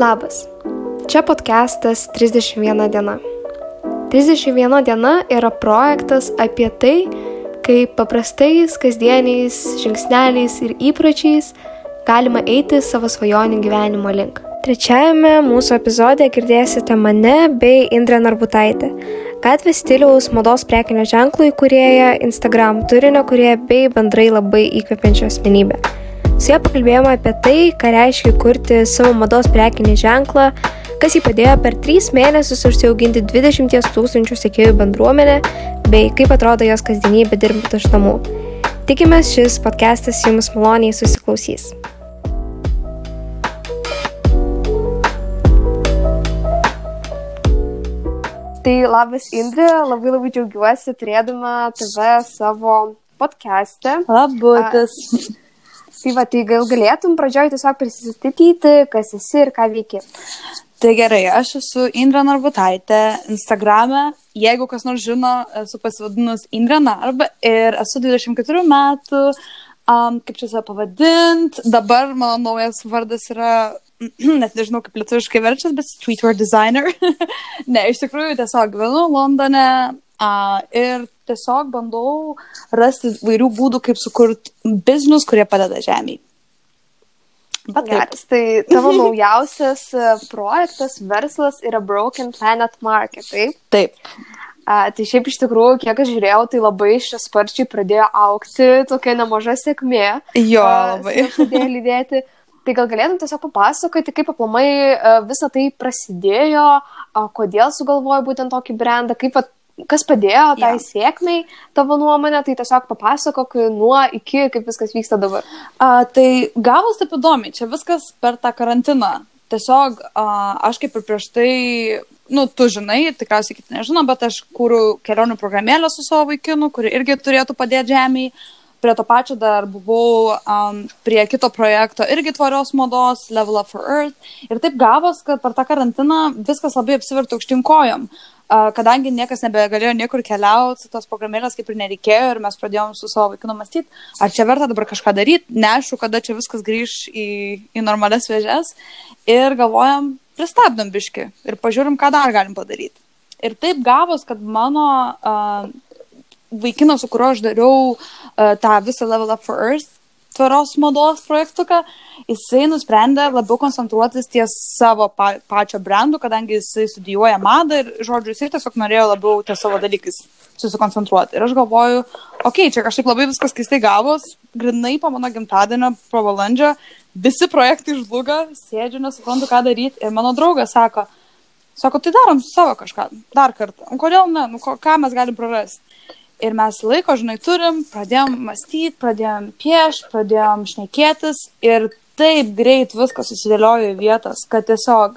Labas. Čia podcastas 31 diena. 31 diena yra projektas apie tai, kaip paprastais, kasdieniais žingsneliais ir įpročiais galima eiti savo svajonių gyvenimo link. Trečiajame mūsų epizode girdėsite mane bei Indrę Narbutaitę, gatvės stiliaus mados prekinio ženklo įkūrėją, Instagram turinio kurieją bei bendrai labai įkvepiančią asmenybę. Su ja pakalbėjome apie tai, ką reiškia kurti savo mados prekinį ženklą, kas jį padėjo per 3 mėnesius užsiauginti 20 tūkstančių sekėjų bendruomenę, bei kaip atrodo jos kasdienybė dirbant iš namų. Tikimės, šis podcastas jums maloniai susiklausys. Tai labas Indrė, labai labai džiaugiuosi turėdama tave savo podcast'e. Labutis. Tai va, tai gal galėtum pradžioj tiesiog prisistatyti, kas esi ir ką veiki. Tai gerai, aš esu Indra Narbutaitė, Instagrame, jeigu kas nors žino, esu pasivadinus Indra Narba ir esu 24 metų, um, kaip čia save pavadint, dabar mano naujas vardas yra net nežinau kaip lietuviškai verčias, bet streetwear designer. ne, iš tikrųjų tiesiog gyvenu Londone uh, ir tiesiog bandau rasti vairių būdų, kaip sukurti biznius, kurie padeda žemiai. Geras, tai tavo naujausias projektas, verslas yra Broken Planet Market, taip? Taip. A, tai šiaip iš tikrųjų, kiek aš žiūrėjau, tai labai šis sparčiai pradėjo aukti, tokia nemaža sėkmė. Jo, labai. Pradėjo lydėti. Tai gal galėtum tiesiog papasakoti, kaip aplamai visą tai prasidėjo, kodėl sugalvojai būtent tokį brandą, kaip, kas padėjo tai ja. sėkmei tavo nuomonė, tai tiesiog papasakok nuo iki, kaip viskas vyksta dabar. A, tai gavus taip įdomi, čia viskas per tą karantiną. Tiesiog a, aš kaip ir prieš tai, nu, tu žinai, tikriausiai kiti nežino, bet aš kūriau kelionių programėlę su savo vaikinu, kuri irgi turėtų padėti žemiai prie to pačio dar buvau um, prie kito projekto irgi tvarios modos, Level Up for Earth. Ir taip gavos, kad per tą karantiną viskas labai apsivertė aukštin kojom. Uh, kadangi niekas nebegalėjo niekur keliauti, tos programėlės kaip ir nereikėjo ir mes pradėjom su savo vaikinu mąstyti, ar čia verta dabar kažką daryti, neaišku, kada čia viskas grįž į, į normales vėžes ir galvojam, pristabdom biški ir pažiūrim, ką dar galim padaryti. Ir taip gavos, kad mano uh, vaikinas, su kuriuo aš dariau uh, tą visą Level Up for Earth tvaros mados projektuką, jisai nusprendė labiau koncentruotis ties savo pa pačio brandu, kadangi jisai studijuoja madą ir, žodžiu, jisai tiesiog norėjo labiau ties savo dalykais susikoncentruoti. Ir aš galvoju, okei, okay, čia kažkaip labai viskas keistai gavos, grinai po mano gimtadienio, po valandžio, visi projektai žluga, sėdžiu, nesuprantu, ką daryti. Ir mano draugas sako, sako, tai darom savo kažką, dar kartą. O kodėl ne, nu, ką mes galim prarasti? Ir mes laiko, žinai, turim, pradėjom mąstyti, pradėjom piešti, pradėjom šnekėtis ir taip greit viskas susidėliojo į vietas, kad tiesiog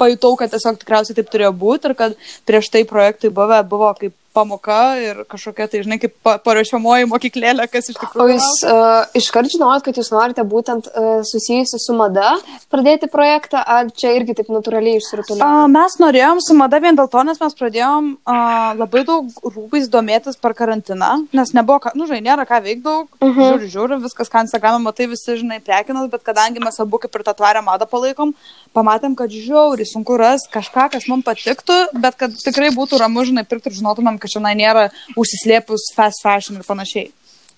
pajutau, kad tiesiog tikriausiai taip turėjo būti ir kad prieš tai projektai buvę buvo kaip pamoka ir kažkokia, tai žinai, kaip paruošiamoji mokyklėlė, kas iš tikrųjų. O jūs uh, iškart žinojot, kad jūs norite būtent uh, susijusi su mada pradėti projektą, ar čia irgi taip natūraliai išsirutuliojo? Uh, mes norėjom su mada vien dėl to, nes mes pradėjom uh, labai daug rūpais domėtis per karantiną, nes nebuvo, ką, nu, žinai, nėra ką veikti daug, uh -huh. žiūri, žiūri, viskas, ką Instagram'e matai, visi, žinai, prekinas, bet kadangi mes abu kaip ir tą tvarę madą palaikom, pamatėm, kad žiauri sunku ras kažką, kas mums patiktų, bet kad tikrai būtų ramu, žinai, pirkti ir žinotumėm, kad čia nėra užsislėpus fast fashion ir panašiai.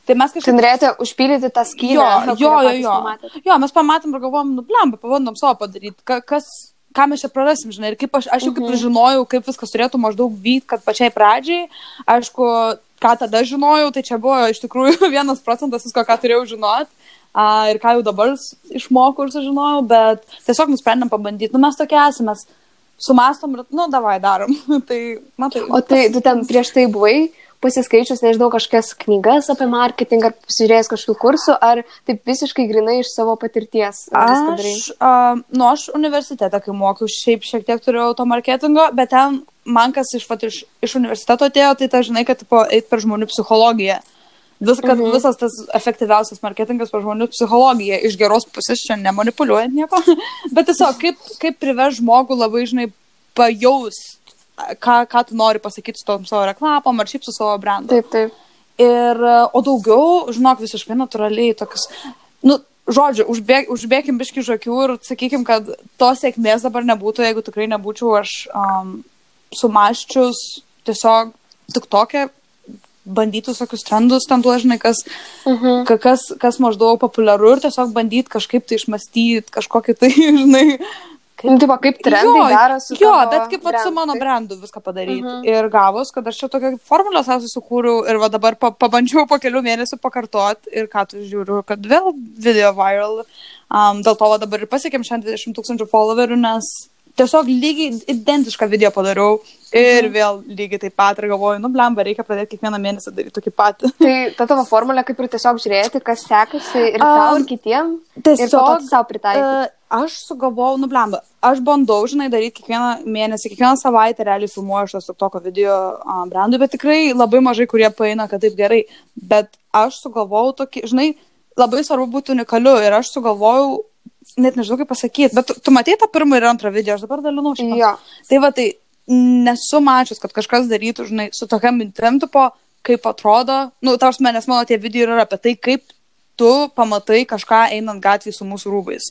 Tai mes kažkaip... Tai norėjote užpildyti tą skyrę. Jo, jo, jo, jo. Pamatėt. Jo, mes pamatėm ir galvom, nu, blemba, pabandom savo padaryti. Ka, kas, ką mes čia prarasim, žinai, ir kaip aš, aš jau kaip mhm. žinojau, kaip viskas turėtų maždaug vykti, kad pačiai pradžiai, aišku, ką tada žinojau, tai čia buvo iš tikrųjų vienas procentas visko, ką turėjau žinot. A, ir ką jau dabar išmokau ir sužinojau, bet tiesiog nusprendėm pabandyti. Nu, mes tokie esame, mes sumastom ir, nu, davai darom. tai, matai. O tai tu ten prieš tai buvai pasiskaičius, nežinau, kažkokias knygas apie marketingą, ar pasižiūrėjęs kažkokių kursų, ar taip visiškai grinai iš savo patirties? Aš, uh, nu, aš universitetą, kai mokiau, šiaip šiek tiek turėjau to marketingo, bet ten man kas iš, vat, iš, iš universiteto atėjo, tai ta žinai, kad tipo, eit per žmonių psichologiją. Vis, kad mhm. visas tas efektyviausias marketingas per žmonių psichologiją iš geros pusės, čia nemanipuliuojant nieko, bet tiesiog kaip, kaip priveš žmogų labai, žinai, pajaust, ką, ką tu nori pasakyti su tom savo reklamom ar šiaip su savo brandu. Taip, taip. Ir, o daugiau, žinok, visiškai natūraliai tokius, nu, žodžiu, užbėg, užbėgim biški žakių ir sakykim, kad tos sėkmės dabar nebūtų, jeigu tikrai nebūčiau aš um, sumaščius tiesiog tik tokią bandyti visokius trendus ten duožinai, kas, uh Mhm. -huh. kas, kas maždaug populiaru ir tiesiog bandyti kažkaip tai išmastyti kažkokį tai, žinai, Nu, tipo, kaip trendai daro su Jo, bet kaip vat, su mano brandu viską padaryti. Mhm. Ir gavus, kad aš čia tokią formulę savo susikūriau ir va dabar pa, pabandžiau po kelių mėnesių pakartot ir ką tu žiūriu, kad vėl video viral. Um, dėl to va dabar ir pasiekėm šiandien 20 tūkstančių followerių, nes tiesiog lygiai identišką video padariau ir Mhm. vėl lygiai taip pat ir galvoju, nu blemba, reikia pradėti kiekvieną mėnesį daryti tokį patį. Tai ta tavo formulė kaip ir tiesiog žiūrėti, kas sekasi ir tau, ir kitiem. Tiesiog savo pritaikyti. e, aš sugalvojau, nu blemba, aš bandau, žinai, daryti kiekvieną mėnesį, kiekvieną savaitę realiai filmuoju aš tas toko video brandui, bet tikrai labai mažai kurie paina, kad taip gerai. Bet aš sugalvojau tokį, žinai, labai svarbu būti unikaliu ir aš sugalvojau, net nežinau kaip pasakyti, bet tu, tu matei tą pirmą ir antrą video, aš dabar dalinau šitą. Jo. Tai va, tai nesu mačius, kad kažkas darytų, žinai, su tokia mintim, tipo, kaip atrodo, nu, tarsi, nes mano tie video yra apie tai, kaip tu pamatai kažką einant gatvį su mūsų rūbais.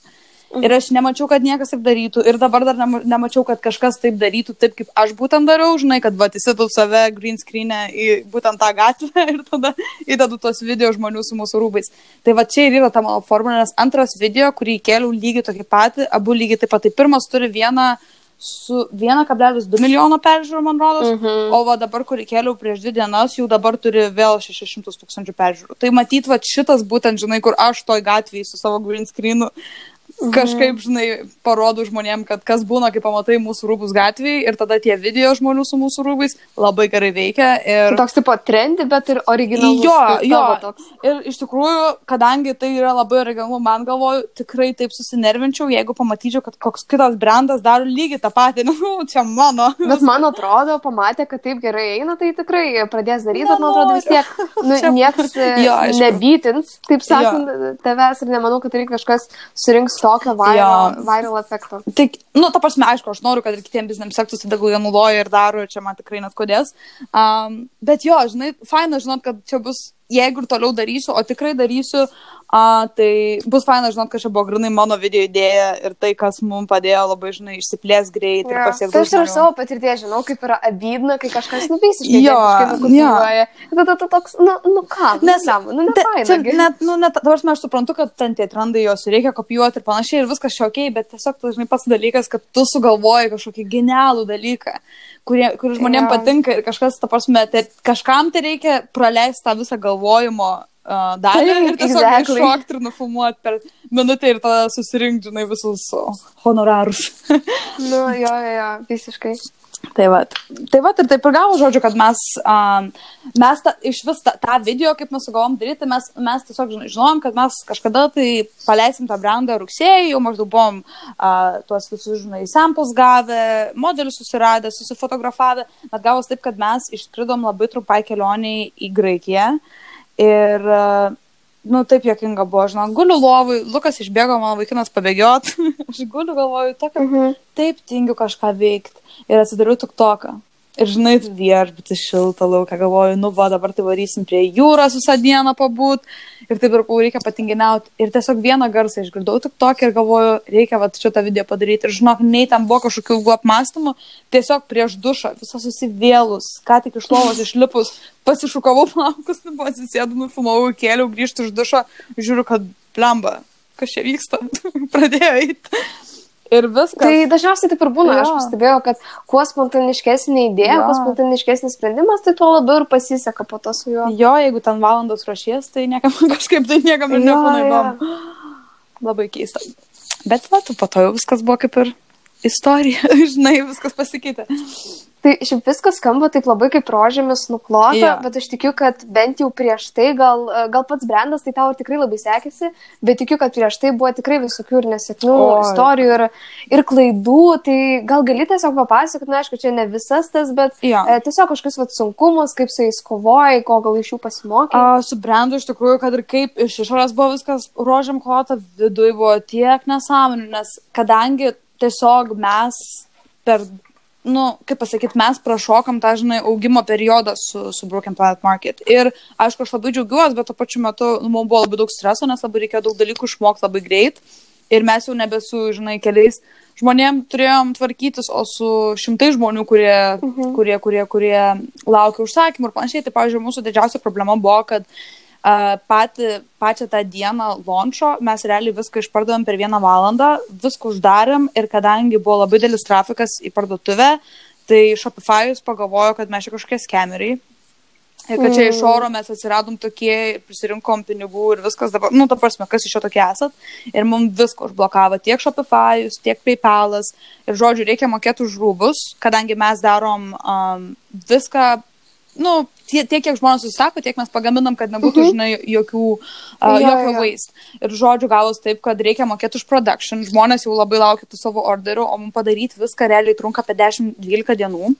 Ir aš nemačiau, kad niekas taip darytų. Ir dabar dar nema- nemačiau, kad kažkas taip darytų, taip kaip aš būtent dariau, žinai, kad va, įsidu save green screen'e į būtent tą gatvę ir tada įdedu tos video žmonių su mūsų rūbais. Tai va čia ir yra ta mano formulė, nes antras video, kurį kėliau lygiai tokį patį, abu lygiai taip pat. Tai pirmas turi vieną su 1,2 milijono peržiūrų, man rodos, Mhm. o va dabar, kurį kėliau prieš dvi dienas, jau dabar turi vėl 600 tūkstančių peržiūrų. Tai matyt, va šitas būtent, žinai, kur aš toj gatvėje su savo green screenu kažkaip, žinai, parodau žmonėm, kad kas būna, kai pamatai mūsų rūbus gatvėje ir tada tie video žmonių su mūsų rūbais labai gerai veikia. Ir... Toks tipo trendi, bet ir originalus. Jo, jo. Toks. Ir iš tikrųjų, kadangi tai yra labai originalu, man galvoju, tikrai taip susinervinčiau, jeigu pamatyčiau, kad koks kitas brandas daro lygiai tą patį. Nu, čia mano. Bet man atrodo, pamatė, kad taip gerai eina, tai tikrai pradės daryti, bet man atrodo vis tiek, nu, Čia- nieks e, Jo, aišku. nebytins, taip sakant, tavęs ir nemanau, kad reikia kažkas surinks tokio viral, viral efekto. Tik, nu, ta prasme, aišku, aš noriu, kad ir kitiems bizniams sektųsi, tegul jie naudoja ir daro, ir čia man tikrai net kodės. Um, bet jo, žinai, faina žinot, kad čia bus, jeigu ir toliau darysiu, o tikrai darysiu, uh, tai bus faina žinot, kad čia buvo grinai mano video idėja ir tai, kas mums padėjo labai, žinai, išsiplės greit ir Jo. pasiekti. Tai aš ir savo patirties žinau, kaip yra abydna, kai kažkas nu visiškai Jo, nukopijuoja. Tada tu toks, nu, nu ką, Nes, nesam, nu čia gi. net, nu, net, dabar aš suprantu, kad ten tie trendai jos reikia kopijuoti ir panašiai ir viskas ok, bet tiesiog, tu žinai, pats dalykas, kad tu sugalvoji kažkokį genialų dalyką, kurie, kur žmonėms Jo. patinka ir kažkas, ta prasme, tai kažkam tai reikia praleisti tą visą galvojimo uh, dalį ir tiesiog exactly. iššokti ir nufumuoti per minutę ir tada susirinkti, žinai, visus honorarus. Nu, jo, jo, jo, visiškai. Tai va, tai va ir taip ir gavo žodžiu, kad mes, um, mes ta, iš vis tą, tą video, kaip mes sugalvom daryti, mes, mes tiesiog žinojom, kad mes kažkada tai paleisim tą brandą rugsėjį, jau maždaug buvom uh, tuos visus, žinai, samples gavę, modelius susiradę, susifotografavę, bet gavos taip, kad mes išskridom labai trumpai kelioniai į Graikiją. Ir uh, Nu, taip jokinga buvo, žinau, guliu lovui, Lukas išbėgo, mano vaikinas pabėgiot, aš guliu galvoju, tokia Mhm. taip tingiu kažką veikti ir atsidariau tik toką. Ir žinai, viešbutis šilta laukia, galvoju, nu va, dabar tai varysim prie jūros visą dieną pabūt ir taip ir reikia patinginiauti. Ir tiesiog vieną garsą išgirdau tik tokį ir galvoju, reikia va šitą video padaryti. Ir žinok, nei tam buvo kažkokių ilgų apmąstymų, tiesiog prieš dušą, visą susivėlus, ką tik iš lovos išlipus, pasišukavau plaukus, nu, pasisėdu, nufumavau, kėliau, grįžtu iš dušo, žiūriu, kad blemba, kas čia vyksta, pradėjo eiti. Ir viskas. Tai dažniausiai taip ir būna. Aš Jo. pastebėjau, kad kuo spontaniškesnė idėja, Jo. kuo spontaniškesnis sprendimas, tai tuo labiau ir pasiseka po to su juo. Jo, jeigu ten valandos ruošies, tai niekam kažkaip tai niekam ir nebūna įdomu. Labai keista. Bet va, tu po to jau viskas buvo kaip ir istorija, žinai, viskas pasikeitė. Tai šiaip viskas skamba taip labai kaip rožėmis nuklota, Jo. bet aš tikiu, kad bent jau prieš tai, gal, gal pats brandas, tai tau ir tikrai labai sekėsi, bet tikiu, kad prieš tai buvo tikrai visokių ir nesėkmių, Oi. istorijų ir, ir klaidų, tai gal gali tiesiog papasakoti, na aišku, čia ne visas tas, bet Jo. e, tiesiog kažkokius vat, sunkumus, kaip su jais kovojai, ko gal iš jų pasimokai. A, su brandu iš tikrųjų, kad ir kaip iš išorės buvo viskas rožiam klota, viduje buvo tiek nesąmonių, nes kadangi tiesiog mes per nu, kaip pasakyti, mes prašokam tą, žinai, augimo periodą su, su Broken Planet Market. Ir, aišku, aš labai džiaugiuosi, bet tuo pačiu metu nu, mums buvo labai daug streso, nes labai reikėjo daug dalykų išmokti labai greit. Ir mes jau nebesu, žinai, keliais žmonėm turėjom tvarkytis, o su šimtai žmonių, kurie, mhm. kurie, kurie, kurie laukia užsakymų ir panašiai. Tai, pavyzdžiui, mūsų didžiausia problema buvo, kad uh, pati, pačią tą dieną launcho mes realiai viską išpardavėm per vieną valandą, viską uždarėm ir kadangi buvo labai didelis trafikas į parduotuvę, tai Shopify'us pagalvojo, kad mes čia kažkokie skemeriai Ir kad čia iš mm. oro mes atsiradom tokie ir prisirinkom pinigų ir viskas dabar, nu, ta prasme, kas iš jo tokie esat. Ir mums visko užblokavo tiek Shopify'us, tiek PayPal'as. Ir žodžiu, reikia mokėti už rūbus, kadangi mes darom um, viską, nu, tiek, tiek kiek žmonės susisako, tiek mes pagaminam, kad nebūtų, mhm. žinai, jokių, uh, ja, jokio ja. waste. Ir žodžiu, gavus taip, kad reikia mokėti už production. Žmonės jau labai laukia tų savo orderių, o mums padaryti viską realiai trunka apie 10-12 dienų.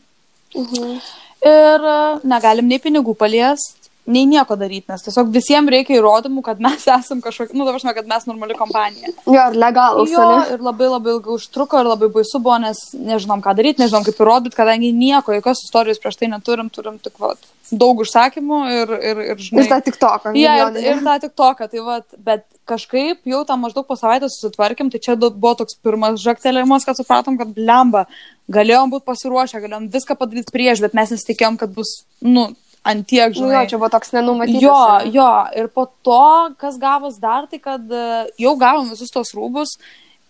Mhm ir e, negalim nei pinigų paliest, nei nieko daryti, nes tiesiog visiems reikia įrodymų, kad mes esam kažkokia, nu, dabar žinau, kad mes normali kompanija. Jo, ir legalus. Jo, ne? ir labai labai ilgai užtruko ir labai baisu buvo, nes nežinom, ką daryti, nežinom, kaip įrodyti, kadangi nieko, jokios istorijos prieš tai neturim, turim tik, vat, daug užsakymų ir, ir, ir žinai. Ir tą tik toką. Ja, ir, ir tą tik toką, tai vat, bet kažkaip jau tą maždaug po savaitės susitvarkėm, tai čia buvo toks pirmas žaktelėjimas, kad supratom, kad blemba, galėjom būti pasiruošę, galėjom viską padaryti prieš, bet mes nesitikėjom, kad bus, nu, ant tiek, žinai. Jo, čia buvo toks nenumatytas. Jo, jo, ir po to, kas gavos dar, tai kad e, jau gavom visus tos rūbus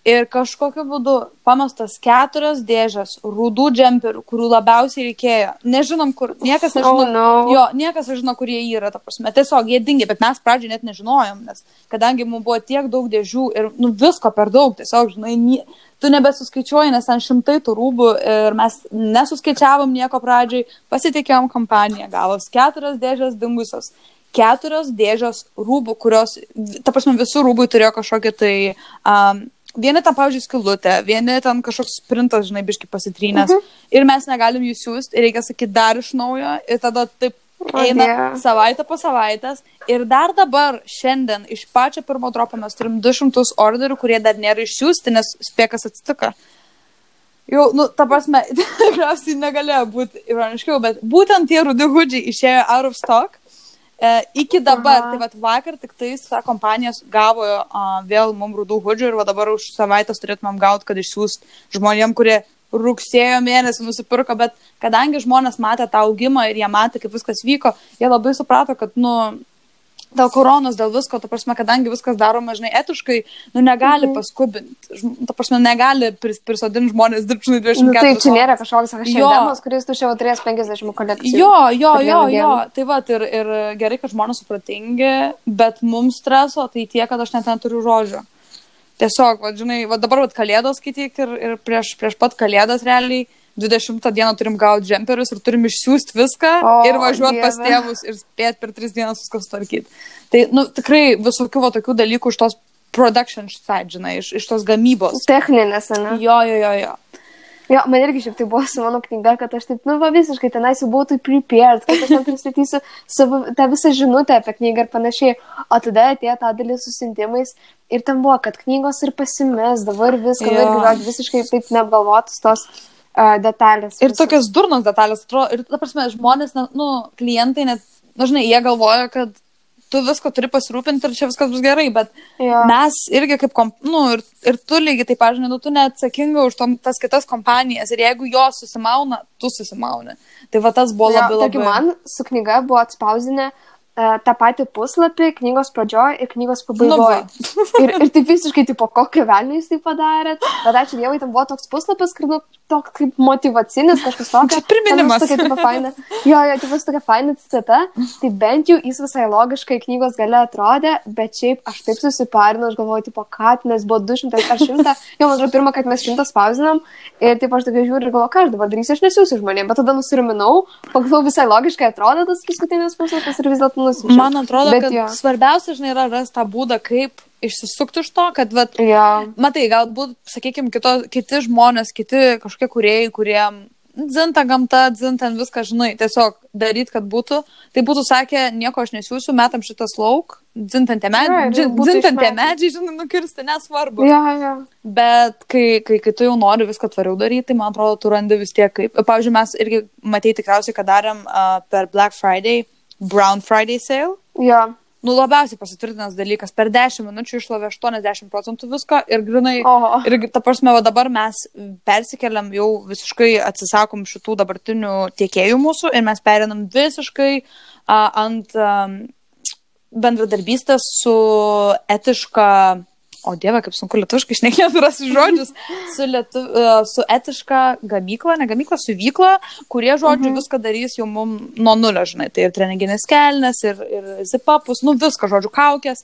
ir kažkokiu būdu pamestas keturias dėžės rudų džemperių, kurių labiausiai reikėjo. Nežinom, kur, niekas nežino, oh, no. jo, niekas nežino, kur jie yra, ta prasme, tiesiog jie dingia, bet mes pradžioje net nežinojom, nes kadangi mums buvo tiek daug dėžių ir, nu, visko per daug, tiesiog, žinai, nie, tu nebesuskaičiuoji, nes ten šimtai tų rūbų ir mes nesuskaičiavom nieko pradžiai, pasitikėjom kompaniją, gavos keturias dėžės dingusios. Keturios dėžės rūbų, kurios, ta prasme, visų rūbų turėjo kažkokį tai um, Vieni ten, pavyzdžiui, skilutė, vieni ten kažkoks sprintas, žinai, biški pasitrynęs. Mhm. Ir mes negalim jų siūsti, ir reikia sakyti dar iš naujo. Ir tada taip eina oh, savaitę po savaitės. Ir dar dabar, šiandien, iš pačio pirmo dropo mes turim 200 orderių, kurie dar nėra išsiųsti, nes spėkas atsitiko. Jau, nu, ta prasme, tikriausiai negalėjo būti ironiškiau, bet būtent tie rudi hudžiai išėjo out of stock. E, iki dabar, Aha. tai vat, vakar tik tais ta kompanija gavo uh, vėl mums rudų hudžių ir va, dabar už savaitės turėtumėm gauti, kad išsiųst žmonėm, kurie rugsėjo mėnesį nusipirko, bet kadangi žmonės matė tą augimą ir jie matė, kaip viskas vyko, jie labai suprato, kad, nu, dėl koronos, dėl visko, ta prasme, kadangi viskas daroma, žinai, etiškai, nu, negali mhm. paskubinti, ta prasme, negali pris, prisodinti žmonės dirbti, žinai, 24 nu, Tai čia nėra kažkoks kažkoks kuris tu jau turės 50 kolekcijų. Jo, jo, jo, jo, tai va, ir, ir gerai, kad žmonės supratingi, bet mums streso, tai tiek, kad aš net neturiu žodžio. Tiesiog, va, žinai, va, dabar, va, kalėdos skaityk ir, ir prieš, prieš pat kalėdas realiai 20 dieną turim gauti džemperius ir turim išsiųsti viską o, ir važiuoti pas tėvus ir spėti per 3 dienas viską sutvarkyti. Tai, nu, tikrai visokių va, tokių dalykų iš tos production side, žinai, iš, iš tos gamybos. Techninės, ne? Jo, jo, jo, jo. Jo, man irgi šiaip tai buvo su mano knyga, kad aš taip, nu, va, visiškai tenais jau buvau taip prepared, kad aš ten pristatysiu savo, tą visą žinutę apie knygą ir panašiai. O tada atėjo tą dalį susintimais ir ten buvo, kad knygos ir pasimesdavo ir viską, ir visiškai taip neapgalvotus tos uh, detalės. Ir visus. tokios durnos detalės, atrodo, ir, ta prasme, žmonės, nu, klientai net, nu, žinai, jie galvoja, kad tu visko turi pasirūpinti ir čia viskas bus gerai, bet ja. mes irgi kaip, komp... nu, ir, ir tu lygiai taip, pažinai, nu, tu neatsakinga už tom, tas kitas kompanijas ir jeigu jos susimauna, tu susimauni. Tai va tas buvo ja, labai labai. Taigi man su knyga buvo atspausinę tą patį puslapį knygos pradžioje ir knygos pabaigoje. Nu, ir, ir taip visiškai, tipo, kokio velnio jūs tai padarėt. Bet ačiū Dievui, tam buvo toks puslapis, kur, nu, toks kaip motivacinis, kažkas tokio. Čia priminimas. Tokia, tipo, faina. Jo, jo, tipo, tokia faina citata. Tai bent jau jis visai logiškai knygos gale atrodė, bet šiaip aš taip susiparinau, aš galvoju, tipo, kad, nes buvo 200 ar 100. Jau, man atrodo, pirmą, kad mes 100 spausinam. Ir taip aš tokia žiūriu ir galvoju, ką aš dabar darysiu, aš nesiūsiu žmonėms. Bet tada nusiraminau, pagalvojau, visai logiškai atrodo tas paskutinis puslapis ir vis dėlto nusiprašiau. Man atrodo, Bet kad jo. svarbiausia, žinai, yra rasti tą būdą, kaip išsisukti iš to, kad, vat, ja. matai, galbūt, sakykime, kito, kiti žmonės, kiti kažkokie kuriejai, kurie dzinta gamta, dzinta viską, žinai, tiesiog daryt, kad būtų. Tai būtų sakę, nieko aš nesiūsiu, metam šitas lauk, dzintantė Jo, medžiai, dzintantė medžiai, žinai, nukirsti, nesvarbu. Jo, jo. Bet kai, kai, kai tu jau nori viską tvariau daryti, tai man atrodo, tu randi vis tiek kaip. Pavyzdžiui, mes irgi matei tikriausiai, kad darėm uh, per Black Friday, Brown Friday sale. Jo. Nu, labiausiai pasitvirtinęs dalykas. Per 10 minučių išlovė 80 procentų visko ir grinai. Oho. Ir ta prasme, va dabar mes persikeliam jau visiškai atsisakom šitų dabartinių tiekėjų mūsų ir mes perinam visiškai uh, ant um, bendradarbystės su etiška, o dieve, kaip sunku lietuviškai išnekėti rasti žodžius, su, lietu, uh, su etiška gamykla, ne gamykla, su vykla, kurie, žodžiu, Mhm. viską darys jau mum nuo nulio, žinai, tai ir treninginės kelnes, ir, ir zipapus, nu viską, žodžiu, kaukės.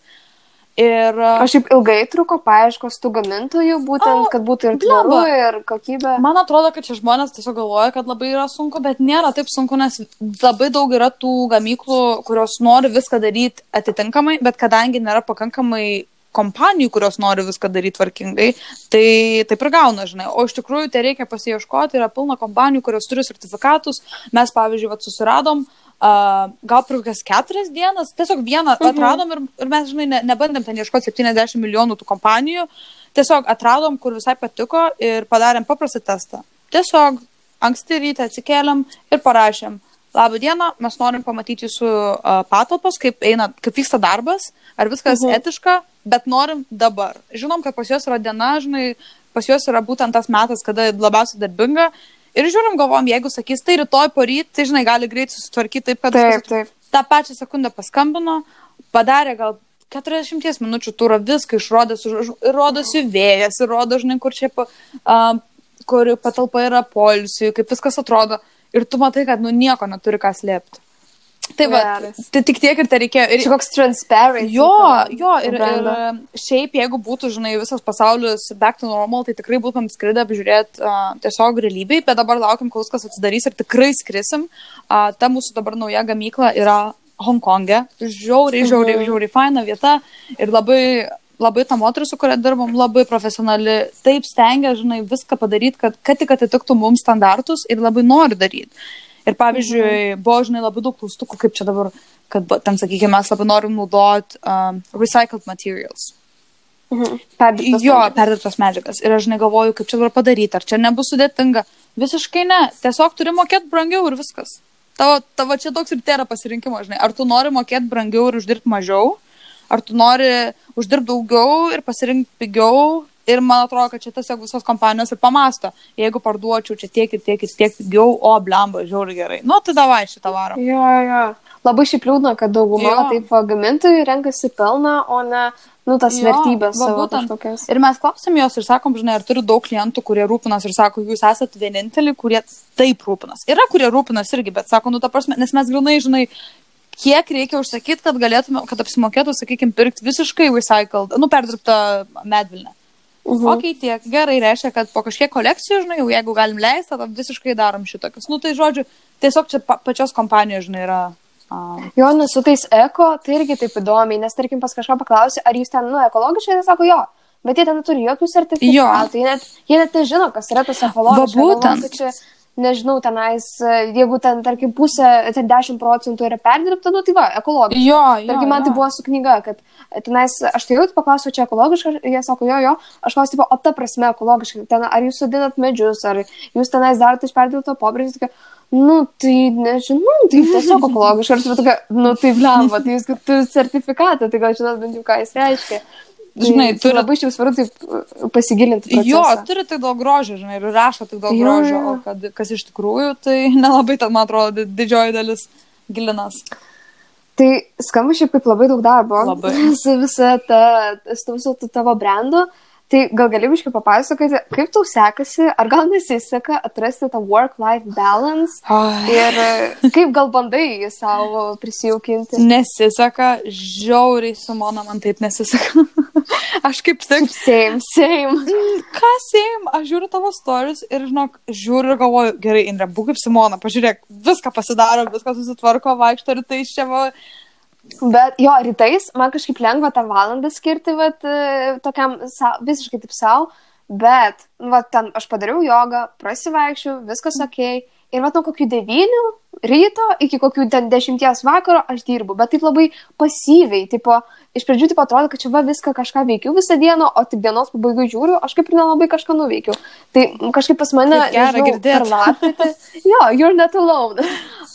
Ir uh, O šiaip ilgai truko paieškos tų gamintojų, būtent, O, kad būtų ir tvaru, ir kokybė. Man atrodo, kad čia žmonės tiesiog galvoja, kad labai yra sunku, bet nėra taip sunku, nes labai daug yra tų gamyklų, kurios nori viską daryti atitinkamai, bet kadangi nėra pakankamai kompanijų, kurios nori viską daryti tvarkingai, tai taip ir gauna, žinai. O iš tikrųjų tai reikia pasieškoti, yra pilna kompanijų, kurios turi sertifikatus. Mes, pavyzdžiui, vat, susiradom, uh, gal kokias keturias dienas, tiesiog vieną Mhm. atradom ir, ir mes, žinai, ne, nebandėm ten ieškoti 70 milijonų tų kompanijų. Tiesiog atradom, kur visai patiko ir padarėm paprastą testą. Tiesiog anksti ryte atsikėlėm ir parašėm. Labą dieną, mes norim pamatyti jūsų uh, patalpas, kaip, eina, kaip vyksta darbas, ar viskas Mhm. mhm. etiška, bet norim dabar. Žinom, kad pas juos yra diena, žinai, pas juos yra būtent tas metas, kada labiausiai darbinga. Ir žiūrim, galvom, jeigu sakys, tai rytoj poryt, tai žinai, gali greit susitvarkyti taip, kad Taip, taip. tą pačią sekundę paskambino, padarė gal 40 minučių turą, viską išrodė, rodosi vėjas, rodo, žinai, kur čia, a, kur patalpa yra polisiui, kaip viskas atrodo. Ir tu matai, kad nu nieko neturi ką slėpti. Tai va, tai tik tiek ir tai reikėjo. Ir, Čia koks transparent. Jo, jo, ir, ir šiaip jeigu būtų, žinai, visas pasaulis back to normal, tai tikrai būtum skridę apžiūrėti uh, tiesiog realybėj, bet dabar laukiam, kol viskas atsidarys ir tikrai skrisim. Uh, ta mūsų dabar nauja gamykla yra Hongkonge. Žiauriai, žiauriai, Mhm. žiauriai faina vieta ir labai, labai ta moteris, su kuria dirbam, labai profesionali. Taip stengia, žinai, viską padaryti, kad, kad tik atitiktų mums standartus ir labai nori daryti. Ir pavyzdžiui, Mhm. buvo, žinai, labai daug klaustukų, kaip čia dabar, kad ten, sakykime, mes labai norim naudoti um, recycled materials. Mhm. Perdirbtas Jo, perdirbtas medžiagas. Ir aš žinai galvoju, kaip čia dabar padaryti, ar čia nebus sudėtinga. Visiškai ne. Tiesiog turi mokėti brangiau ir viskas. Tavo, tavo čia toks ir tai yra pasirinkimas, žinai. Ar tu nori mokėti brangiau ir uždirbti mažiau, ar tu nori uždirbti daugiau ir pasirinkti pigiau. Ir man atrodo, kad čia tiesiog visos kompanijos ir pamasto, jeigu parduočiau čia tiek ir tiek ir tiek pigiau, o blemba, žiauri gerai. Nu, tai davai šitą varą. Jo, jo. Labai šiaip liūdna, kad dauguma Jo. taip gamintojų renkasi pelną, o ne, nu, tas Jo, vertybės va būtent. kažkokias. Ir mes klausėm jos ir sakom, žinai, ar turi daug klientų, kurie rūpinas ir sako, jūs esate vieninteliai, kurie taip rūpinas. Yra, kurie rūpinas irgi, bet sako, nu, ta prasme, nes mes grinai, žinai, kiek reikia užsakyti, kad galėtume, kad apsimokėtų, sakykime, pirkti visiškai recycled, nu, perdirbtą medvilnę. Mhm. Mhm. Ok, tiek gerai, reiškia, kad po kažkiek kolekcijų, žinai, jau jeigu galim leisti, tada visiškai darom šitokius. Nu, tai žodžiu, tiesiog čia pa pačios kompanijos, žinai, yra. Um, Jo, nes su tais eko, tai irgi taip įdomiai, nes tarkim pas kažką paklausi, ar jūs ten, nu, ekologiškai, tai sako jo, bet jie ten neturi jokių sertifikatų, jie net, jie net nežino, kas yra tas ekologiškas. Būtent. Čia, nežinau, tenais, e, jeigu ten, tarkim, pusė, ten 10 procentų yra perdirbta, nu tai va, ekologiška. jo, jo. Tarkim, man tai jo. buvo su knyga, kad tenais, aš tai jau paklausiau, čia ekologiška, jie sako, jo, jo, aš klausiu, o ta prasme ekologiška, ten, ar jūs sodinat medžius, ar jūs tenais darote iš perdirbto tokia, nu, tai nežinau, tai tiesiog ekologiška, tu tokia, nu, tai blemba, tai jūs turit sertifikatą, tai gal žinot bent jau, ką jis reiškia. Žinai, turi- labai jūsų svarbu taip uh, pasigilinti. į Jo, procesą. turi tik daug grožio, žinai, ir rašo tik daug Jo, grožio, jo. o kad, kas iš tikrųjų, tai nelabai, ten, man atrodo, di- didžioji dalis gilinas. Tai skamba šiaip kaip labai daug darbo. Labai. Su visa ta, su visu tavo brandu. Tai gal gali biškai papasakoti, kaip tau sekasi, ar gal nesiseka atrasti tą work-life balance ir e, kaip gal bandai jį savo prisijaukinti. Nesiseka, žiauriai su Mona man taip nesiseka. aš kaip tik, Same, same. kas jiem, aš žiūriu tavo stories ir, žinok, žiūriu ir galvoju, gerai, Indrė, būk kaip Simona, pažiūrėk, viską pasidaro, viską susitvarko, vaikšto ir tai iš čia va. Bet jo, rytais man kažkaip lengva tą valandą skirti vat, e, tokiam sa, visiškai taip savo, Bet, nu, va, ten aš padariau jogą, prasivaikščiau, viskas ok. Ir va, nuo kokių devynių ryto iki kokių ten dešimties vakaro aš dirbu, bet taip labai pasyviai, tipo, iš pradžių taip atrodo, kad čia va viską kažką veikiu visą dieną, o tik dienos pabaigai žiūriu, aš kaip ir nelabai kažką nuveikiu. Tai kažkaip pas mane... Kaip gera nežinau, girdėt. per lapkritį. Jo, you're not alone.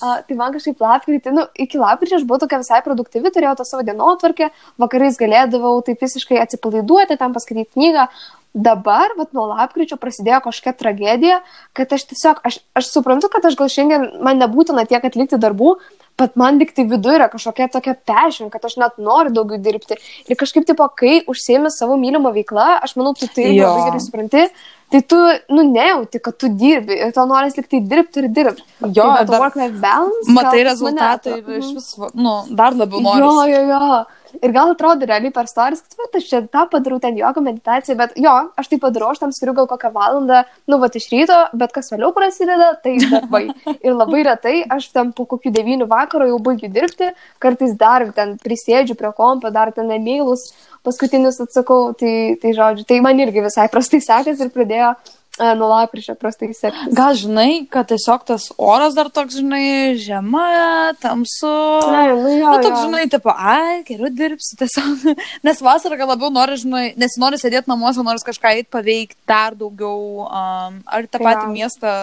A, tai man kažkaip lapkritį, nu, iki lapkričio aš buvau tokia visai produktyvi, turėjau tą savo dienotvarkę, vakarais galėdavau taip visiškai atsipalaiduoti, tam paskaityti knygą. Dabar, vat, nuo lapkričio prasidėjo kažkokia tragedija, kad aš tiesiog, aš, aš suprantu, kad aš gal šiandien man nebūtina tiek atlikti darbų, bet man tik tai viduje yra kažkokia tokia pešin, kad aš net noriu daugiau dirbti. Ir kažkaip, tipo, kai užsiemi savo mylimą veiklą, aš manau, tu tai Jo. labai gerai supranti, tai tu, nu, nejauti, kad tu dirbi ir tau norisi tik tai dirbti ir dirbti. Jo, tai, dar work-life balance. Matai rezultatą to- ir iš Mhm. vis, nu, dar labiau Jo, nori. jo, jo. Ir gal atrodo realiai per stories, kad va, aš čia tą padarau, ten jogo meditaciją, bet jo, aš tai padarau, aš tam skiriu gal kokią valandą, nu, va, iš ryto, bet kas vėliau prasideda, tai darbai. Ir labai retai aš ten po kokių devynių vakaro jau baigiu dirbti, kartais dar ten prisėdžiu prie kompo, dar ten emailus paskutinius atsakau, tai, tai žodžiu, tai man irgi visai prastai sekasi ir pradėjo nuo lapkričio prastai sektis. Gal žinai, kad tiesiog tas oras dar toks, žinai, žema, tamsu. Na, nu, jo, Nu, toks, jo. žinai, tipo, ai, geriau dirbsiu tiesiog. Nes vasarą gal labiau nori, žinai, nes nori sėdėti namuose, nori kažką eiti paveikti dar daugiau, um, ar tą Tai patį jo. miestą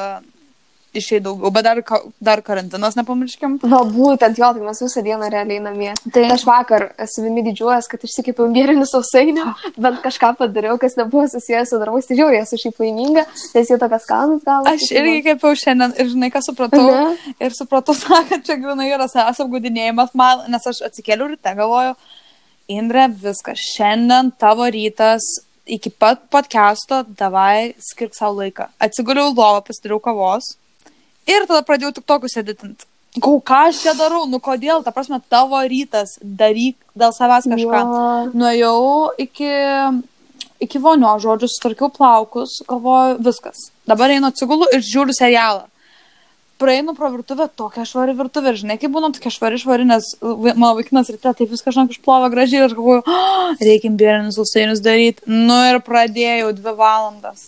išėjai daugiau, bet dar, dar karantinas, nepamirškim. Va, būtent jo, tai mes visą dieną realiai namie. Tai aš vakar savimi didžiuojas, kad išsikėpiau mėrinių sausainių, bent kažką padariau, kas nebuvo susijęs su darbais. Tai žiauriai esu šiaip laiminga, nes jie tokias skanus gal. Aš irgi kepiau šiandien ir žinai, ką supratau. Ne? Ir supratau, kad čia grinai yra savęs apgaudinėjimas man, nes aš atsikėliau ryte, galvoju, Indre, viskas, šiandien tavo rytas iki pat podcast'o, davai skirk savo laiką. Atsiguliau lovą, pasidariau kavos ir tada pradėjau tik tokius editinti. Kau, ką aš čia darau, nu kodėl, ta prasme, tavo rytas, daryk dėl savęs kažką. Jo. Nuėjau iki, iki vonio, žodžiu, sutvarkiau plaukus, galvoju, viskas. Dabar einu atsigulu ir žiūriu serialą. Praeinu pro virtuvę, tokia švari virtuvė, ir žinai, kaip būna tokia švari švari, nes mano vaikinas ryte taip viską, žinok, išplovė gražiai ir aš galvoju, oh, reikia imbierinius sausainius daryti. Nu ir pradėjau dvi valandas.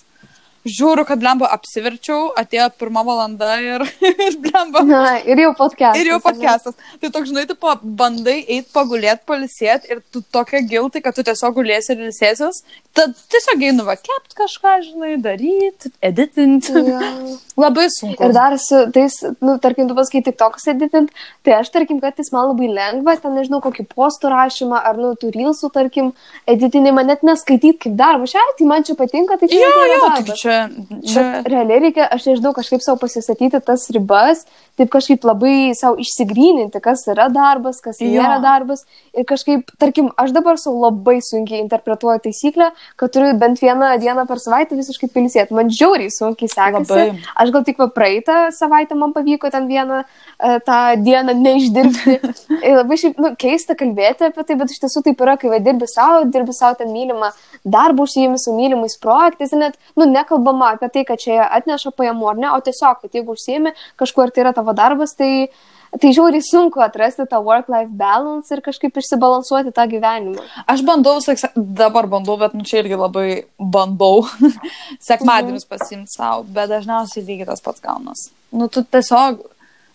Žiūriu, kad lemba apsiverčiau, atėjo pirma valanda ir, ir lemba Na, ir jau podcast. Ir jau podcastas. Tai toks, žinai, tu bandai eiti pagulėti, palisėti ir tu tokia giltai, kad tu tiesiog gulėsi ir ilsėsies. Tad tiesiog einu va kept kažką, žinai, daryti, editinti. Jo. Labai sunku. Ir dar su tais, nu, tarkim, tu pasakai tik toks editint, tai aš, tarkim, kad jis man labai lengva, ten nežinau, kokį postų rašymą, ar, nu, tų rilsų, tarkim, editinimą net neskaityti kaip darbą. Šiai, tai man čia patinka, tai čia Jo, jo, darbas. tik čia. čia... Bet realiai reikia, aš nežinau, kažkaip savo pasistatyti tas ribas, taip kažkaip labai savo išsigryninti, kas yra darbas, kas Jo. nėra darbas. Ir kažkaip, tarkim, aš dabar savo labai sunkiai interpretuoju taisyklę, kad turiu bent vieną dieną per savaitę visiškai pilisėti. Man žiauriai sunkiai sekasi. Labai. Aš gal tik va praeitą savaitę man pavyko ten vieną e, tą dieną neišdirbti. Ir labai šiaip, nu, keista kalbėti apie tai, bet iš tiesų taip yra, kai va dirbi savo, dirbi savo ten mylimą darbą, užsiimi su mylimais projektais, ir net, nu, nekalbama apie tai, kad čia atneša pajamų ar ne, o tiesiog, kad jeigu užsiimi kažkuo ir tai yra tavo darbas, tai, tai žiauriai sunku atrasti tą work-life balance ir kažkaip išsibalansuoti tą gyvenimą. Aš bandau, dabar bandau, bet nu čia irgi labai bandau sekmadienius pasimti savo, bet dažniausiai lygiai tas pats gaunas. Nu, tu tiesiog,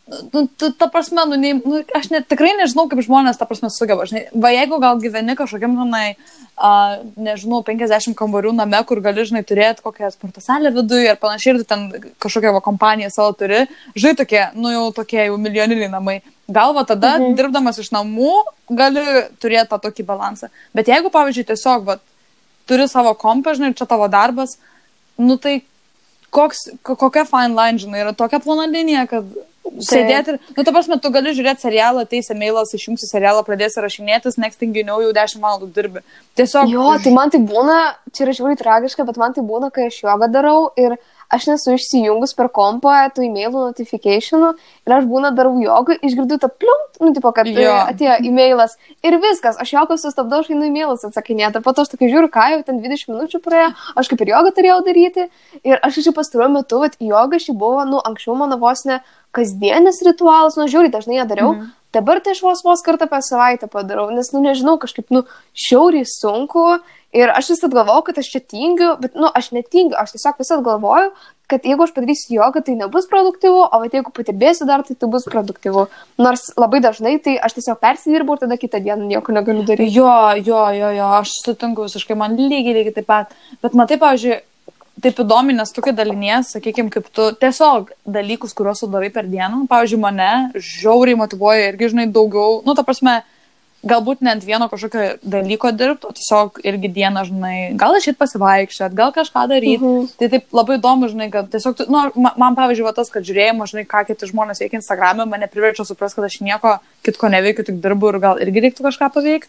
nu, tu, ta prasme, nu, nei, nu, aš net, tikrai nežinau, kaip žmonės, ta prasme, sugeba. Žinai, va, jeigu gal gyveni kažkokiam, žinai, a, nežinau, 50 kambarių name, kur gali, žinai, turėti kokią sporto salę viduje ir panašiai, ir tu ten kažkokią va, kompaniją savo turi, žinai, tokie, nu, jau tokie jau milijoniniai namai. Galva tada, mhm. dirbdamas iš namų, gali turėti tą tokį balansą. Bet jeigu, pavyzdžiui, tiesiog, va, turi savo kompą, žinai, čia tavo darbas, nu tai koks, ko- kokia fine line, žinai, yra tokia plona linija, kad sėdėti ir, nu, ta prasme, tu gali žiūrėti serialą, ateis emailas, išjungsi serialą, pradėsi rašinėtis, next thing you know, jau 10 valandų dirbi. Tiesiog. Jo, tai man tai būna, čia yra žiauriai tragiška, bet man tai būna, kai aš jogą darau ir aš nesu išsijungus per kompą tų e-mailų notifikationų ir aš būna darau jogą, išgirdu tą pliumt, nu, tipo, kad Jo. jo. atėjo e-mailas ir viskas, aš jogą sustabdau, aš einu e-mailus atsakinėti po to aš tokia žiūriu, ką jau ten 20 minučių praėjo, aš kaip ir jogą turėjau daryti ir aš iš pastaruoju metu, vat, joga šį buvo, nu, anksčiau mano vos ne kasdienis ritualas, nu, žiūri, dažnai ją dariau. Mhm. Dabar tai aš vos vos kartą per savaitę padarau, nes, nu, nežinau, kažkaip, nu, šiauriai sunku Ir aš visat galvojau, kad aš čia tingiu, bet, nu, aš netingiu, aš tiesiog visat galvoju, kad jeigu aš padarysiu jogą, tai nebus produktyvu, o vat, jeigu patirbėsiu dar, tai tai bus produktyvu. Nors labai dažnai tai aš tiesiog persidirbu ir tada kitą dieną nieko negaliu daryti. Jo, jo, jo, jo, aš sutinku visiškai, man lygiai, lygiai taip pat. Bet matai, pavyzdžiui, taip įdomi, nes tu kai dalinies, sakykime, kaip tu tiesiog dalykus, kuriuos tu darai per dieną, pavyzdžiui, mane žiauriai motivuoja irgi, žinai, daugiau, nu, ta prasme, galbūt net vieno kažkokio dalyko dirbti, o tiesiog irgi dieną, žinai, gal išėt pasivaikščiot, gal kažką daryti. Mhm. Mhm. Tai taip labai įdomu, žinai, kad tiesiog, tu- nu, ma- man pavyzdžiui, va tas, kad žiūrėjimas, žinai, ką kiti žmonės veikia Instagram'e, mane priverčia suprasti, kad aš nieko kitko neveikiu, tik dirbu ir gal irgi reiktų kažką paveikti.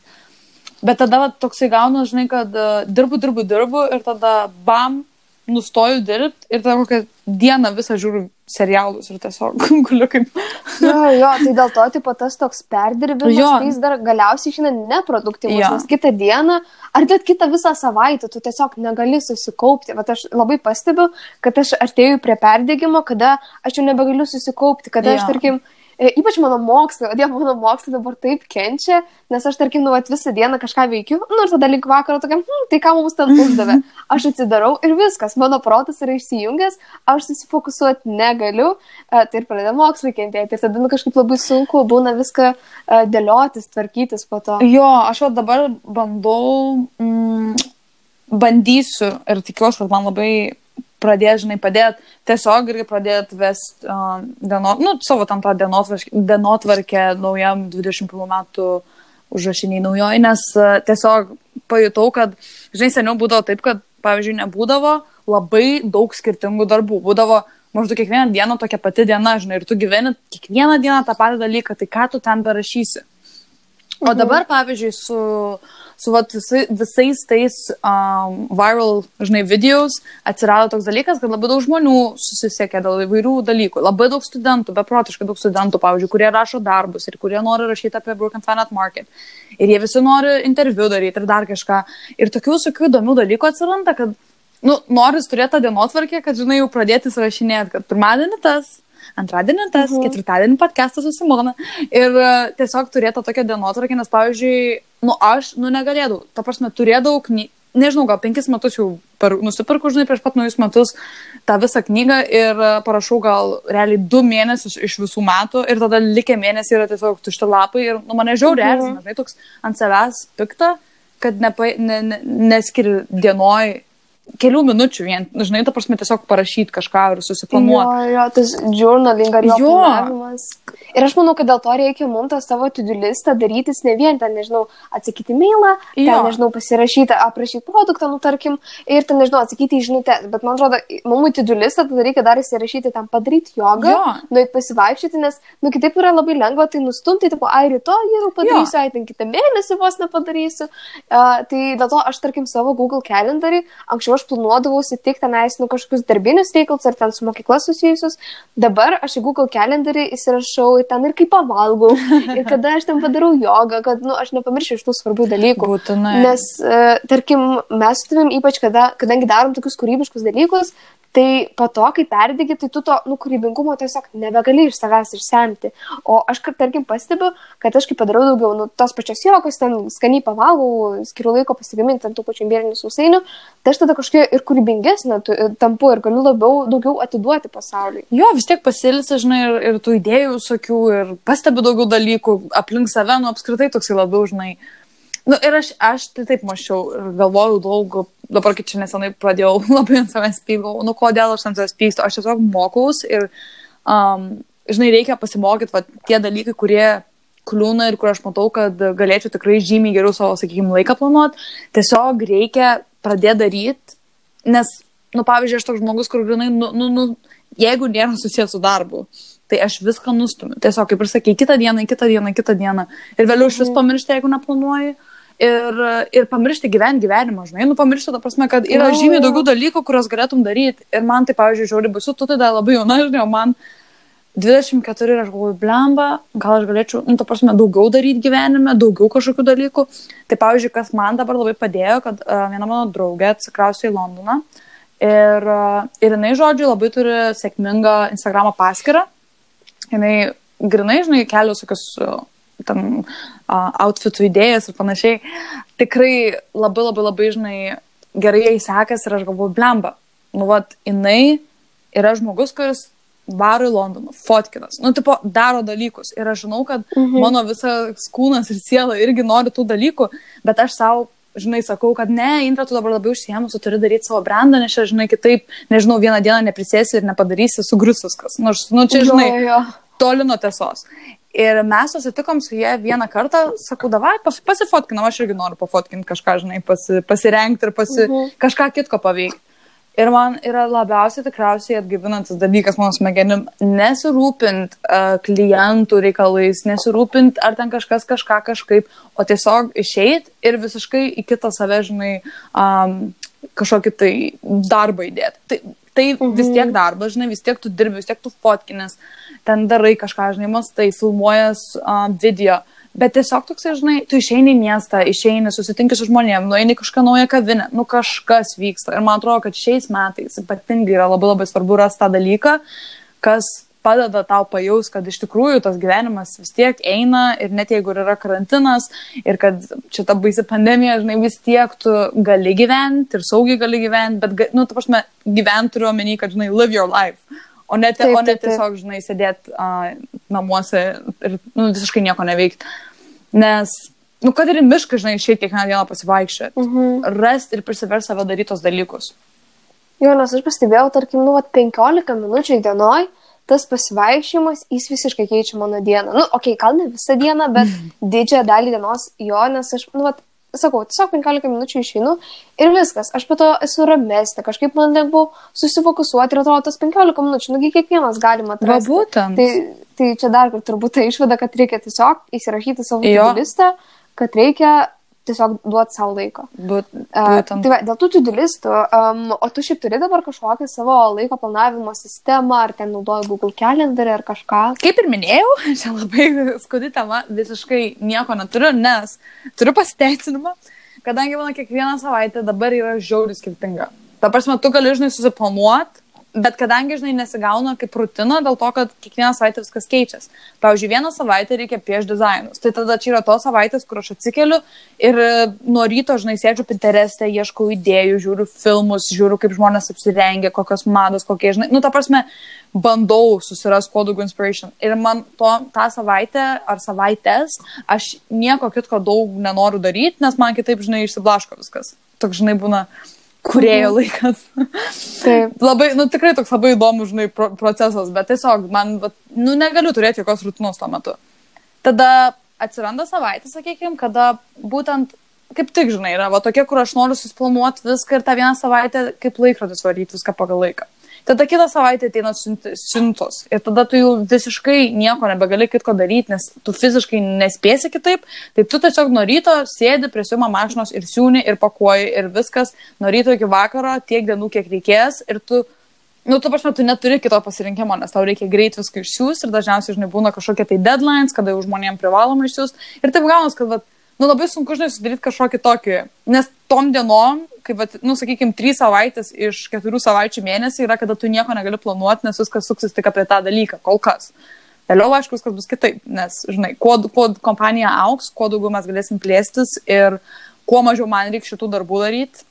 Bet tada va, toksai gaunu, žinai, kad uh, dirbu, dirbu, dirbu ir tada bam, nustoju dirbti ir tada kokią dieną visą žiūriu serialus ir tiesiog guliu kaip... Jo, jo, tai dėl to, tipo, tas toks perdirbimas, Jo. tai jis dar galiausiai šiandien neproduktyvus, Jo. nes kitą dieną, ar net kitą visą savaitę, tu tiesiog negali susikaupti. Vat aš labai pastebiu, kad aš artėju prie perdėgymo, kada aš jau nebegaliu susikaupti, kada aš, Jo. tarkim, e, ypač mano mokslai, o dieve, mano mokslai dabar taip kenčia, nes aš, tarkim, nu, vat, visą dieną kažką veikiu, nu, ir tada link vakaro tokiam, hm, tai ką mums ten uždavė. Aš atsidarau ir viskas, mano protas yra išsijungęs, aš susifokusuoti negaliu, e, tai ir pradeda mokslai kentėti, ir tada nu, kažkaip labai sunku būna viską e, dėliotis, tvarkytis po to. Jo, aš jau dabar bandau, mm, bandysiu ir tikiuosi, kad man labai pradės, žinai, padėti, tiesiog irgi pradėti vesti uh, dienot, nu, savo tam tą dienotvarkę naujam 21 metų užrašiniai naujoji, nes uh, tiesiog pajutau, kad, žinai, seniau būdavo taip, kad, pavyzdžiui, nebūdavo labai daug skirtingų darbų, būdavo maždaug kiekvieną dieną tokia pati diena, žinai, ir tu gyveni kiekvieną dieną tą patį dalyką, tai ką tu ten parašysi. O dabar, pavyzdžiui, su, su vat, visai, visais tais um, viral, žinai, videos atsirado toks dalykas, kad labai daug žmonių susisiekė dėl įvairių dalykų. Labai daug studentų, beprotiškai daug studentų, pavyzdžiui, kurie rašo darbus ir kurie nori rašyti apie Broken Finance Market. Ir jie visi nori interviu daryti ir dar kažką. Ir tokių visokių įdomių dalykų atsiranda, kad, nu, noris turėti tą dienotvarkę, kad, žinai, jau pradėti surašinėti, kad pirmadienį tas, antradienį tas, Mhm. ketvirtadienį podcastas su Simona. Ir e, tiesiog turėtų tokią dienotvarkę, nes, pavyzdžiui, nu, aš, nu, negalėdavau. Ta prasme, turėdavau knygą. Nežinau, gal penkis metus jau per, nusipirku, žinai, prieš pat naujus metus tą visą knygą ir e, parašau gal realiai du mėnesius iš visų metų ir tada likę mėnesiai yra tiesiog tušti lapai ir nu, mane žiauriai Mhm. erzina, žinai, toks ant savęs pikta, kad nepa, ne, ne, neskiri dienoj kelių minučių vien, žinai, ta prasme, tiesiog parašyti kažką ir susiplanuoti. Jo, jo, tas journaling ar jo, planavimas. Ir aš manau, kad dėl to reikia mums tą savo tudulistą darytis ne vien ten, nežinau, atsakyti mailą, ten, nežinau, pasirašyti, aprašyti produktą, nu, tarkim, ir ten, nežinau, atsakyti į žinutę. Bet man atrodo, mums tudulistą tada reikia dar įsirašyti tam padaryti jogą, Jo. nueit pasivaikščioti, nes, nu, kitaip yra labai lengva tai nustumti, tipo, ai, rytoj jau padarysiu, ai, ten kitą mėnesį vos nepadarysiu. Uh, tai dėl to aš, tarkim, savo Google kalendarį, anksčiau aš planuodavausi tik tenais, nu, kažkokius darbinius reikalus ar ten su mokykla susijusius. Dabar aš į Google kalendarį įsirašau ir ten ir kaip pavalgau, ir kada aš ten padarau jogą, kad, nu, aš nepamiršiu iš tų svarbių dalykų. Būtinai. Nes, e, tarkim, mes su tavim, ypač kada, kadangi darom tokius kūrybiškus dalykus, tai po to, kai perdegi, tai tu to nu, kūrybingumo tiesiog nebegali iš savęs išsemti. O aš, kad, tarkim, pastebiu, kad aš kai padarau daugiau, nu, tos pačios jogos, ten skaniai pavalgau, skiriu laiko pasigaminti ant tų pačių imbierinių sausainių, tai aš tada kažkiek ir kūrybingesnė tampu ir galiu labiau daugiau atiduoti pasauliui. Jo, vis tiek pasilsi, žinai, ir, ir tų idėjų visokių, ir pastebi daugiau dalykų aplink save, nu, apskritai toksai labiau, žinai. Nu, ir aš, aš tai taip mačiau ir galvojau daug, dabar kai čia nesenai pradėjau labai ant savęs pykau, nu, kodėl aš ant savęs pykstu, aš tiesiog mokaus ir, um, žinai, reikia pasimokyti, va, tie dalykai, kurie kliūna ir kur aš matau, kad galėčiau tikrai žymiai geriau savo, sakykime, laiką planuoti, tiesiog reikia pradėti daryti, nes, nu, pavyzdžiui, aš toks žmogus, kur grinai, nu, nu, nu, jeigu nėra susijęs su darbu, tai aš viską nustumiu. Tiesiog, kaip ir sakai, kitą dieną, kitą dieną, kitą dieną. Ir vėliau iš vis pamiršti, jeigu neplanuoji. Ir, ir pamiršti gyventi gyvenimą, žinai, nu pamiršti, ta prasme, kad yra žymiai daugiau dalykų, kuriuos galėtum daryti. Ir man tai, pavyzdžiui, žiauri bus, tu tai dar labai jauna, žinai, o man 24 ir aš galvoju, blemba, gal aš galėčiau, nu, ta prasme, daugiau daryti gyvenime, daugiau kažkokių dalykų. Tai, pavyzdžiui, kas man dabar labai padėjo, kad uh, viena mano draugė atsikraustė į Londoną ir, uh, ir jinai, žodžiu, labai turi sėkmingą Instagram paskyrą. Jinai grinai, žinai, kelios tokius uh, ten uh, outfitų idėjas ir panašiai. Tikrai labai labai labai, žinai, gerai jai sekasi ir aš galvoju, blemba. Nu, vat, jinai yra žmogus, kuris varo į Londoną, fotkinas, nu, tipo, daro dalykus. Ir aš žinau, kad mhm. mano visas kūnas ir siela irgi nori tų dalykų, bet aš savo žinai, sakau, kad ne, Intra, tu dabar labai užsiemus, tu turi daryti savo brandą, nes čia, žinai, kitaip, nežinau, vieną dieną neprisėsi ir nepadarysi, sugrius viskas. Nors, nu, čia, žinai, jo, jo. toli nuo tiesos. Ir mes susitikom su jie vieną kartą, sakau, davai, pasifotkinam, aš irgi noriu pafotkinti kažką, žinai, pasi, pasirengti ir pasi, mhm. kažką kitko paveikti. Ir man yra labiausiai tikriausiai atgyvinantis dalykas mano smegenim nesirūpint uh, klientų reikalais, nesirūpint ar ten kažkas kažką kažkaip, o tiesiog išeit ir visiškai į kitą save, žinai, um, kažkokį tai darbą įdėti. Tai, tai mhm. vis tiek darbas, žinai, vis tiek tu dirbi, vis tiek tu fotkinės, ten darai kažką, žinai, mastai, filmuojas um, video. Uh, Bet tiesiog toksai, žinai, tu išeini į miestą, išeini, susitinki su žmonėm, nueini kažką naują kavinę, nu kažkas vyksta. Ir man atrodo, kad šiais metais ypatingai yra labai labai svarbu rasti tą dalyką, kas padeda tau pajaus, kad iš tikrųjų tas gyvenimas vis tiek eina ir net jeigu yra karantinas ir kad čia ta baisi pandemija, žinai, vis tiek tu gali gyventi ir saugiai gali gyventi, bet, nu, ta prasme, gyventi turiu omeny, kad, žinai, live your life. O ne, taip, o ne tiesiog, žinai, sėdėti uh, namuose ir nu, visiškai nieko neveikti. Nes, nu, kad ir mišką, žinai, išėjti kiekvieną dieną pasivaikščioti, uh mhm. -huh. rasti ir prisiversti savo darytos dalykus. Jo, nes aš pastebėjau, tarkim, nu, vat, 15 minučių dienoj, tas pasivaikščiojimas, jis visiškai keičia mano dieną. Nu, okei, okay, gal ne visą dieną, bet didžiąją dalį dienos jo, nes aš, nu, vat, sakau, tiesiog 15 minučių išeinu ir viskas, aš po to esu ramesnė, kažkaip man lengviau susifokusuoti ir atrodo tas 15 minučių, nugi kiekvienas galima atrasti. Va būtent. Tai, tai čia dar kur turbūt tai išvada, kad reikia tiesiog įsirašyti savo listą, kad reikia tiesiog duoti savo laiko. Būtent. uh, tai va, dėl tų tudilistų, um, o tu šiaip turi dabar kažkokią savo laiko planavimo sistemą, ar ten naudoji Google Calendarį ar kažką? Kaip ir minėjau, čia labai skudi tema, visiškai nieko neturiu, nes turiu pasiteisinimą, kadangi mano kiekviena savaitė dabar yra žiauriai skirtinga. Ta prasme, tu gali, žinai, susiplanuoti Bet kadangi, žinai, nesigauna kaip rutina dėl to, kad kiekvieną savaitę viskas keičiasi. Pavyzdžiui, vieną savaitę reikia pieš dizainus. Tai tada čia yra tos savaitės, kur aš atsikeliu ir e, nuo ryto, žinai, sėdžiu Pinterest'e, ieškau idėjų, žiūriu filmus, žiūriu, kaip žmonės apsirengia, kokios mados, kokie, žinai, nu, ta prasme, bandau susirasti kuo daugiau inspiration. Ir man to, tą savaitę ar savaitės aš nieko kitko daug nenoriu daryti, nes man kitaip, žinai, išsiblaško viskas. Toks, žinai, būna kurėjo mhm. laikas. Taip. labai, nu tikrai toks labai įdomus, žinai, pro procesas, bet tiesiog man, bet, nu negaliu turėti jokios rutinos tuo metu. Tada atsiranda savaitė, sakykime, kada būtent, kaip tik, žinai, yra va tokie, kur aš noriu susiplanuoti viską ir tą vieną savaitę kaip laikrodis varyti viską pagal laiką. Tada kitą savaitę ateina siuntos. Ir tada tu jau visiškai nieko nebegali kitko daryti, nes tu fiziškai nespėsi kitaip, tai tu tiesiog nuo ryto sėdi prie siūmo mašinos ir siūni ir pakuoji ir viskas. Nuo ryto iki vakaro tiek dienų, kiek reikės. Ir tu Nu, tu prasme, tu neturi kito pasirinkimo, nes tau reikia greit viską išsiųsti ir dažniausiai, žinai, būna kažkokie tai deadlines, kada jau žmonėm privaloma išsiųsti. Ir taip gaunas, kad, va, nu, labai sunku, žinai, sudaryti kažkokį tokį, nes tom dienom kaip, vat, nu, sakykime, trys savaitės iš keturių savaičių mėnesį yra, kada tu nieko negali planuoti, nes viskas suksis tik apie tą dalyką, kol kas. Vėliau, aišku, viskas bus kitaip, nes, žinai, kuo, kuo kompanija auks, kuo daugiau mes galėsim plėstis ir kuo mažiau man reikia šitų darbų daryti,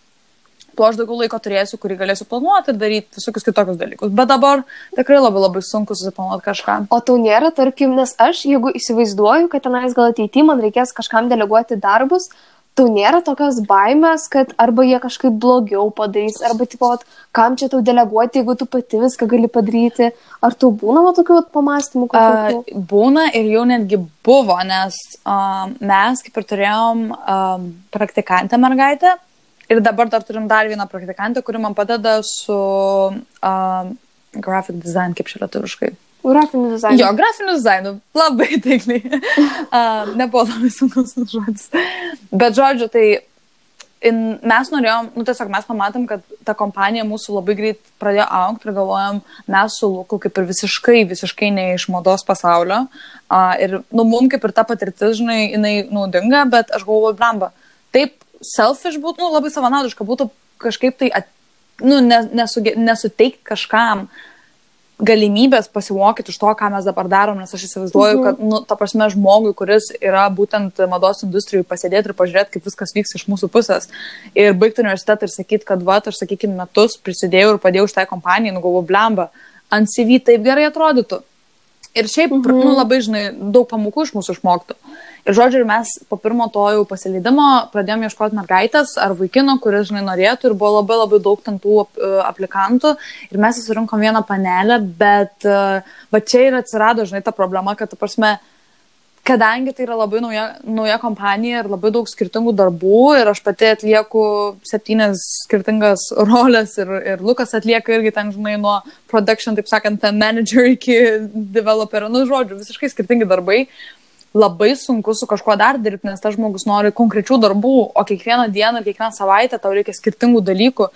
tuo aš daugiau laiko turėsiu, kurį galėsiu planuoti ir daryti visokius kitokius dalykus. Bet dabar tikrai labai labai sunku susiplanuoti kažką. O tau nėra, tarkim, nes aš, jeigu įsivaizduoju, kad tenais gal ateityje man reikės kažkam deleguoti darbus, tau nėra tokios baimės, kad arba jie kažkaip blogiau padarys, arba tipo, at, kam čia tau deleguoti, jeigu tu pati viską gali padaryti. Ar tau būna va, tokių pamastymų? Kažkokių? Uh, būna ir jau netgi buvo, nes uh, mes kaip ir turėjom uh, praktikantę mergaitę ir dabar dar turim dar vieną praktikantę, kuri man padeda su uh, graphic design, kaip čia lietuviškai. Grafiniu dizainu. Jo, grafiniu dizainu. Labai taikliai. uh, nebuvo labai sunkus žodis. Bet žodžiu, tai in, mes norėjom, nu tiesiog mes pamatėm, kad ta kompanija mūsų labai greit pradėjo aukti ir galvojom, mes su Luku kaip ir visiškai, visiškai ne iš modos pasaulio. Uh, ir, nu, mums kaip ir ta patirtis, žinai, jinai naudinga, bet aš galvoju, blamba, taip selfish būtų, nu, labai savanaudiška būtų kažkaip tai, at, nu, nesuge, nesuteikti kažkam galimybės pasimokyti iš to, ką mes dabar darom, nes aš įsivaizduoju, kad, nu, ta prasme, žmogui, kuris yra būtent mados industrijai, pasėdėti ir pažiūrėti, kaip viskas vyks iš mūsų pusės ir baigti universitetą ir sakyti, kad, va, aš, sakykime, metus prisidėjau ir padėjau šitai kompanijai, nugalvo blemba, ant CV taip gerai atrodytų. Ir šiaip, mhm. nu, labai, žinai, daug pamokų iš mūsų išmoktų. Ir žodžiu, mes po pirmo to jau pasileidimo pradėjome ieškoti mergaitės ar vaikino, kuris, žinai, norėtų ir buvo labai labai daug ten tų e, aplikantų. Ir mes susirinkom vieną panelę, bet e, va čia ir atsirado, žinai, ta problema, kad, ta prasme, kadangi tai yra labai nauja, nauja kompanija ir labai daug skirtingų darbų ir aš pati atlieku septynias skirtingas rolės ir, ir Lukas atlieka irgi ten, žinai, nuo production, taip sakant, manager iki developer, nu, žodžiu, visiškai skirtingi darbai labai sunku su kažkuo dar dirbti, nes tas žmogus nori konkrečių darbų, o kiekvieną dieną ir kiekvieną savaitę tau reikia skirtingų dalykų.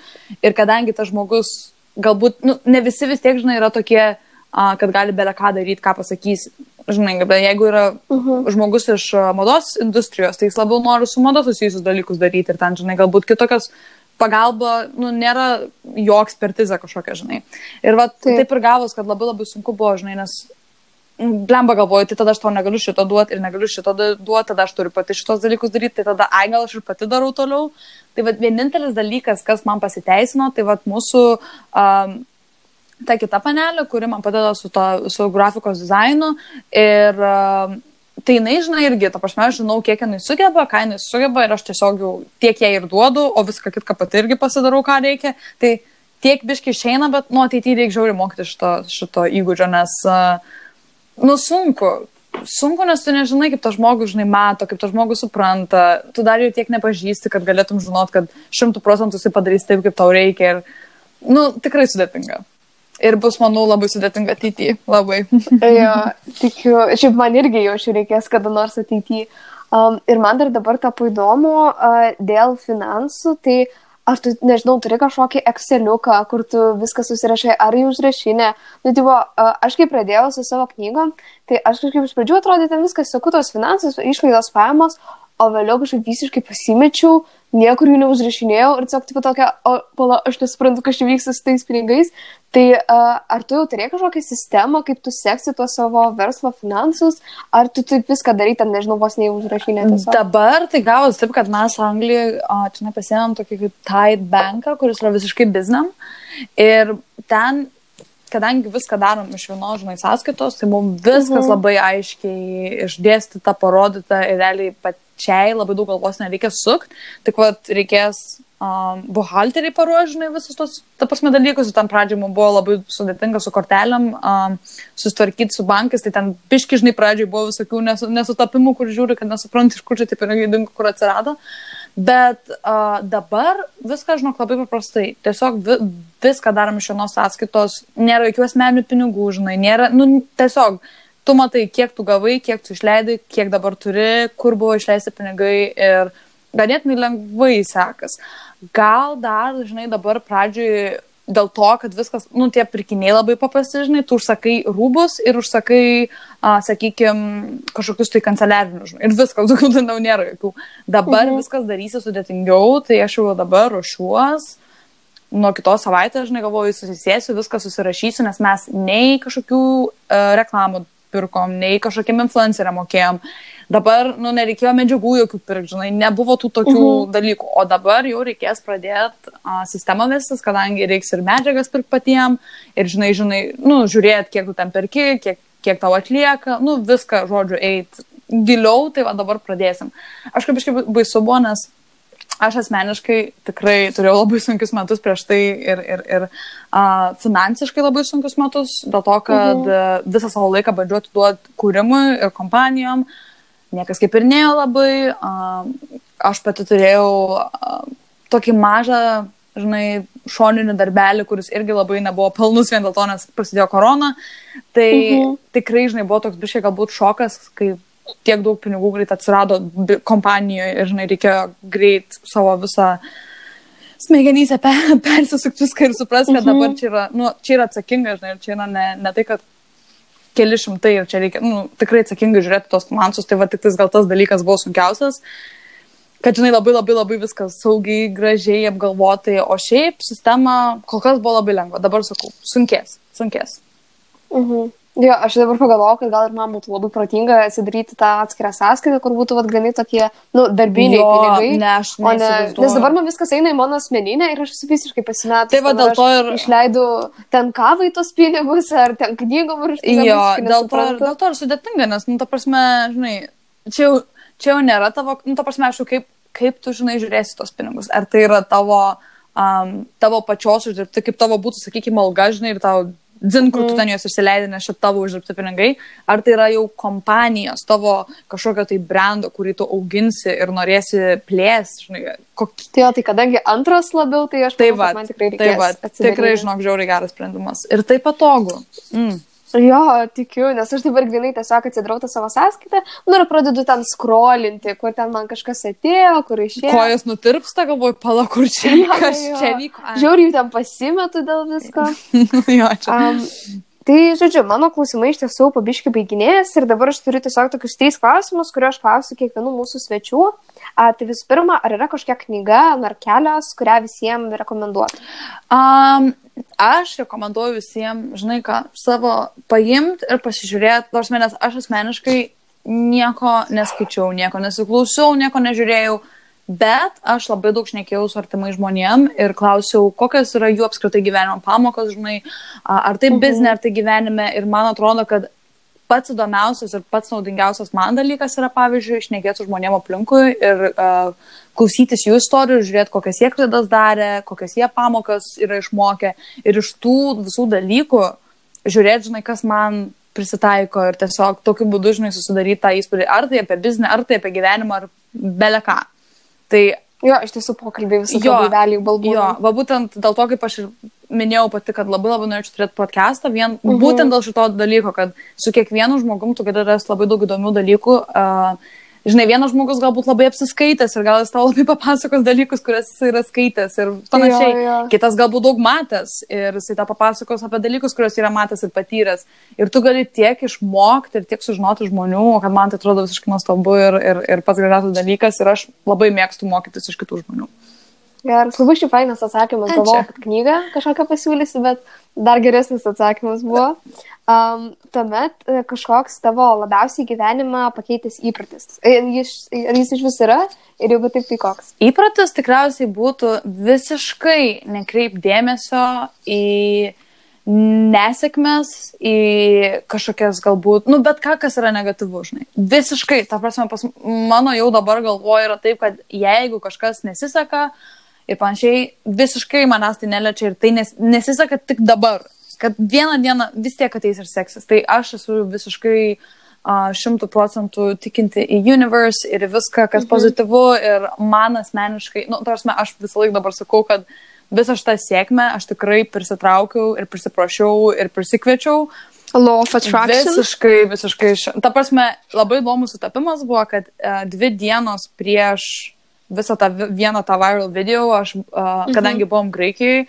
Ir kadangi tas žmogus, galbūt, nu, ne visi vis tiek, žinai, yra tokie, a, kad gali belę ką daryti, ką pasakys. Žinai, bet jeigu yra uh mhm. -huh. žmogus iš mados industrijos, tai jis labiau nori su mados susijusius dalykus daryti ir ten, žinai, galbūt kitokios pagalba, nu, nėra jo ekspertizė kažkokia, žinai. Ir va, taip. taip ir gavos, kad labai labai sunku buvo, žinai, nes blemba galvoju, tai tada aš tau negaliu šito duoti ir negaliu šito duoti, tada aš turiu pati šitos dalykus daryti, tai tada, ai, gal aš ir pati darau toliau. Tai vad vienintelis dalykas, kas man pasiteisino, tai vad mūsų um, ta kita panelė, kuri man padeda su, to, su grafikos dizainu ir um, tai jinai, žinai, irgi, ta prasme, aš žinau, kiek jinai sugeba, ką jinai sugeba ir aš tiesiog jau tiek jai ir duodu, o viską kitką pati irgi pasidarau, ką reikia. Tai tiek biški išeina, bet nuo ateityje reikia žiauriai mokyti šito, šito įgūdžio, nes uh, nu sunku. Sunku, nes tu nežinai, kaip tas žmogus, žinai, mato, kaip tas žmogus supranta. Tu dar jau tiek nepažįsti, kad galėtum žinot, kad šimtų procentų jisai padarys taip, kaip tau reikia. Ir, nu, tikrai sudėtinga. Ir bus, manau, labai sudėtinga ateityje. Labai. jo, tikiu. Šiaip man irgi jaučiu reikės kada nors ateityje. Um, ir man dar dabar tapo įdomu uh, dėl finansų. Tai uh, ar tu, nežinau, turi kažkokį Exceliuką, kur tu viską susirašai, ar į užrašinę. Nu, tipo, aš kai pradėjau su savo knygom, tai aš kažkaip iš pradžių atrodė ten viskas, sakau, tos finansus, išlaidos pajamos, o vėliau kažkaip visiškai pasimečiau, niekur jų neužrašinėjau ir tiesiog tipo tokia, o pala, aš nesuprantu, kas čia vyksta su tais pinigais. Tai uh, ar tu jau turėjai kažkokią sistemą, kaip tu seksi tuos savo verslo finansus, ar tu taip viską darai, ten nežinau, vos neužrašinėjai? Dabar tai gavos taip, kad mes Anglijoje, čia nepasėmėm tokį kaip Tide Banką, kuris yra visiškai biznam. Ir ten kadangi viską darom iš vienos, žinai, sąskaitos, tai mums viskas mhm. labai aiškiai išdėstyta, parodyta ir realiai pačiai labai daug galvos nereikia sukti, tik vad reikės um, buhalteriai paruožinai visus tos, ta prasme, dalykus, tam pradžioje mums buvo labai sudėtinga su kortelėm, um, susitvarkyti su bankais, tai ten piškižnai pradžioje buvo visokių nesutapimų, kur žiūri, kad nesupranti, iš kur čia tie pinigai dingo, kur atsirado. Bet uh, dabar viską, žinok, labai paprastai. Tiesiog vi, viską darom iš vienos sąskaitos, nėra jokių asmeninių pinigų, žinai, nėra, nu, tiesiog tu matai, kiek tu gavai, kiek tu išleidai, kiek dabar turi, kur buvo išleisti pinigai ir ganėtinai lengvai sekas. Gal dar, žinai, dabar pradžioj dėl to, kad viskas, nu, tie pirkiniai labai paprasti, žinai, tu užsakai rūbus ir užsakai, a, sakykime, kažkokius tai kanceliarinius, žinai, ir viskas, daugiau ten nėra jokių. Dabar mhm. viskas darysi sudėtingiau, tai aš jau dabar ruošiuos. Nuo kitos savaitės, žinai, galvoju, susisėsiu, viską susirašysiu, nes mes nei kažkokių uh, reklamų pirkom, nei kažkokiem influenceriam mokėjom. Dabar, nu, nereikėjo medžiagų jokių pirkti, žinai, nebuvo tų tokių uh mhm. -huh. dalykų. O dabar jau reikės pradėti uh, sistemą visas, kadangi reiks ir medžiagas pirkti patiem, ir, žinai, žinai, nu, žiūrėti, kiek tu ten perki, kiek, kiek tau atlieka, nu, viską, žodžiu, eit giliau, tai va dabar pradėsim. Aš kaip iškai baisu buvo, nes aš asmeniškai tikrai turėjau labai sunkius metus prieš tai ir, ir, ir uh, finansiškai labai sunkius metus, dėl to, kad mhm. visą savo laiką bandžiau atiduoti kūrimui ir kompanijom. Niekas kaip ir nėjo labai. Uh, aš pati turėjau uh, tokį mažą, žinai, šoninį darbelį, kuris irgi labai nebuvo pelnus vien dėl to, nes prasidėjo korona. Tai mhm. tikrai, žinai, buvo toks bišiai galbūt šokas, kai tiek daug pinigų greit atsirado kompanijoje ir, žinai, reikėjo greit savo visą smegenyse per, persisukti viską ir supras, kad mhm. dabar čia yra, nu, čia yra atsakinga, žinai, ir čia yra ne, ne tai, kad keli šimtai ir čia reikia, nu, tikrai atsakingai žiūrėti tos finansus, tai va tik tas gal tas dalykas buvo sunkiausias, kad, žinai, labai labai labai viskas saugiai, gražiai, apgalvotai, o šiaip sistema kol kas buvo labai lengva, dabar sakau, sunkės, sunkės. Mhm. Jo, aš dabar pagalvojau, kad gal ir man būtų labai protinga atsidaryti tą atskirą sąskaitą, kur būtų vat, grinai tokie, nu, darbiniai Jo, pinigai. ne, aš ne, nes dabar man viskas eina į mano asmeninę ir aš esu visiškai pasimetus. Tai va, dėl to ir- Išleidau ten kavai tos pinigus, ar ten knygom ir Jo, dėl to, ir- dėl to ir sudėtinga, nes, nu, ta prasme, žinai, čia jau, čia jau nėra tavo, nu, ta prasme, aš kaip, kaip tu, žinai, žiūrėsi tos pinigus. Ar tai yra tavo, um, tavo pačios uždirbti, kaip tavo būtų, sakykime, alga, žinai, ir tau dzin, kur tu ten juos išsileidai, nes čia tavo uždirbti pinigai, ar tai yra jau kompanijos, tavo kažkokio tai brando, kurį tu auginsi ir norėsi plėsti, žinai, kokį. Tai tai kadangi antras labiau, tai aš Tai va, kad man tikrai tai reikės. va, atsidaryti. tikrai, žinok, žiauriai geras sprendimas. Ir tai patogu. Mm. Jo, tikiu, nes aš dabar grinai tiesiog atsidarau tą savo sąskaitą, nu ir pradedu ten skrolinti, kur ten man kažkas atėjo, kur išėjo. Kojas nutirpsta, galvoju, pala, kur čia, Jo, kas jo. čia vyko. Ai. Žiauriai ten pasimetu dėl visko. jo, čia. Um, tai, žodžiu, mano klausimai iš tiesų pabiškai baiginėjęs ir dabar aš turiu tiesiog tokius trys klausimus, kuriuos aš klausiu kiekvienų mūsų svečių. A, tai visų pirma, ar yra kažkokia knyga ar kelios, kurią visiems rekomenduoju? Um, aš rekomenduoju visiems, žinai ką, savo paimti ir pasižiūrėti, nors manęs aš asmeniškai nieko neskaičiau, nieko nesiklausiau, nieko nežiūrėjau, bet aš labai daug šnekėjau su artimai žmonėm ir klausiau, kokios yra jų apskritai gyvenimo pamokos, žinai, ar tai Mhm. biznė, ar tai gyvenime ir man atrodo, kad pats įdomiausias ir pats naudingiausias man dalykas yra, pavyzdžiui, išnekėti su žmonėm aplinkui ir uh, klausytis jų istorijų, žiūrėti, kokias jie klaidas darė, kokias jie pamokas yra išmokę ir iš tų visų dalykų žiūrėti, žinai, kas man prisitaiko ir tiesiog tokiu būdu, žinai, susidaryti tą įspūdį, ar tai apie biznį, ar tai apie gyvenimą, ar beleką. Tai Jo, iš tiesų pokalbiai visų Jo, vėlių balbų. Jo, va būtent dėl to, kaip aš ir minėjau pati, kad labai labai norėčiau turėti podcastą, vien Mhm. būtent dėl šito dalyko, kad su kiekvienu žmogum tu gali rasti labai daug įdomių dalykų. Uh, žinai, vienas žmogus galbūt labai apsiskaitęs ir gal jis tau labai papasakos dalykus, kurias jis yra skaitęs ir panašiai. Jo, jo. Kitas galbūt daug matęs ir jisai tau papasakos apie dalykus, kuriuos yra matęs ir patyręs. Ir tu gali tiek išmokti ir tiek sužinoti žmonių, kad man tai atrodo visiškai nuostabu ir, ir, ir pats gražiausias dalykas ir aš labai mėgstu mokytis iš kitų žmonių. Geras, labai šiaip fainas atsakymas. Galvojau, kad knygą kažkokią pasiūlysi, bet dar geresnis atsakymas buvo. Um, tuomet e, kažkoks tavo labiausiai gyvenimą pakeitęs įpratis. E, Jis, ar jis iš vis yra ir jeigu taip, tai koks? Įpratis tikriausiai būtų visiškai nekreip dėmesio į nesėkmės, į kažkokias galbūt, nu bet ką, kas yra negatyvu, žinai. Visiškai, ta prasme, pas mano jau dabar galvoja yra taip, kad jeigu kažkas nesiseka ir panašiai, visiškai manęs tai neliečia ir tai nes, nesiseka tik dabar, kad vieną dieną vis tiek ateis ir seksis. Tai aš esu visiškai šimtų procentų tikinti į universe ir į viską, kas mhm. pozityvu ir man asmeniškai, nu, tarsi aš visą laiką dabar sakau, kad visą šitą sėkmę aš tikrai prisitraukiau ir prisiprašiau ir prisikviečiau. Law of attraction. Visiškai, visiškai. Ta prasme, labai įdomus sutapimas buvo, kad uh, dvi dienos prieš visą tą vi- vieną tą viral video, aš, uh, kadangi buvom Graikijoje,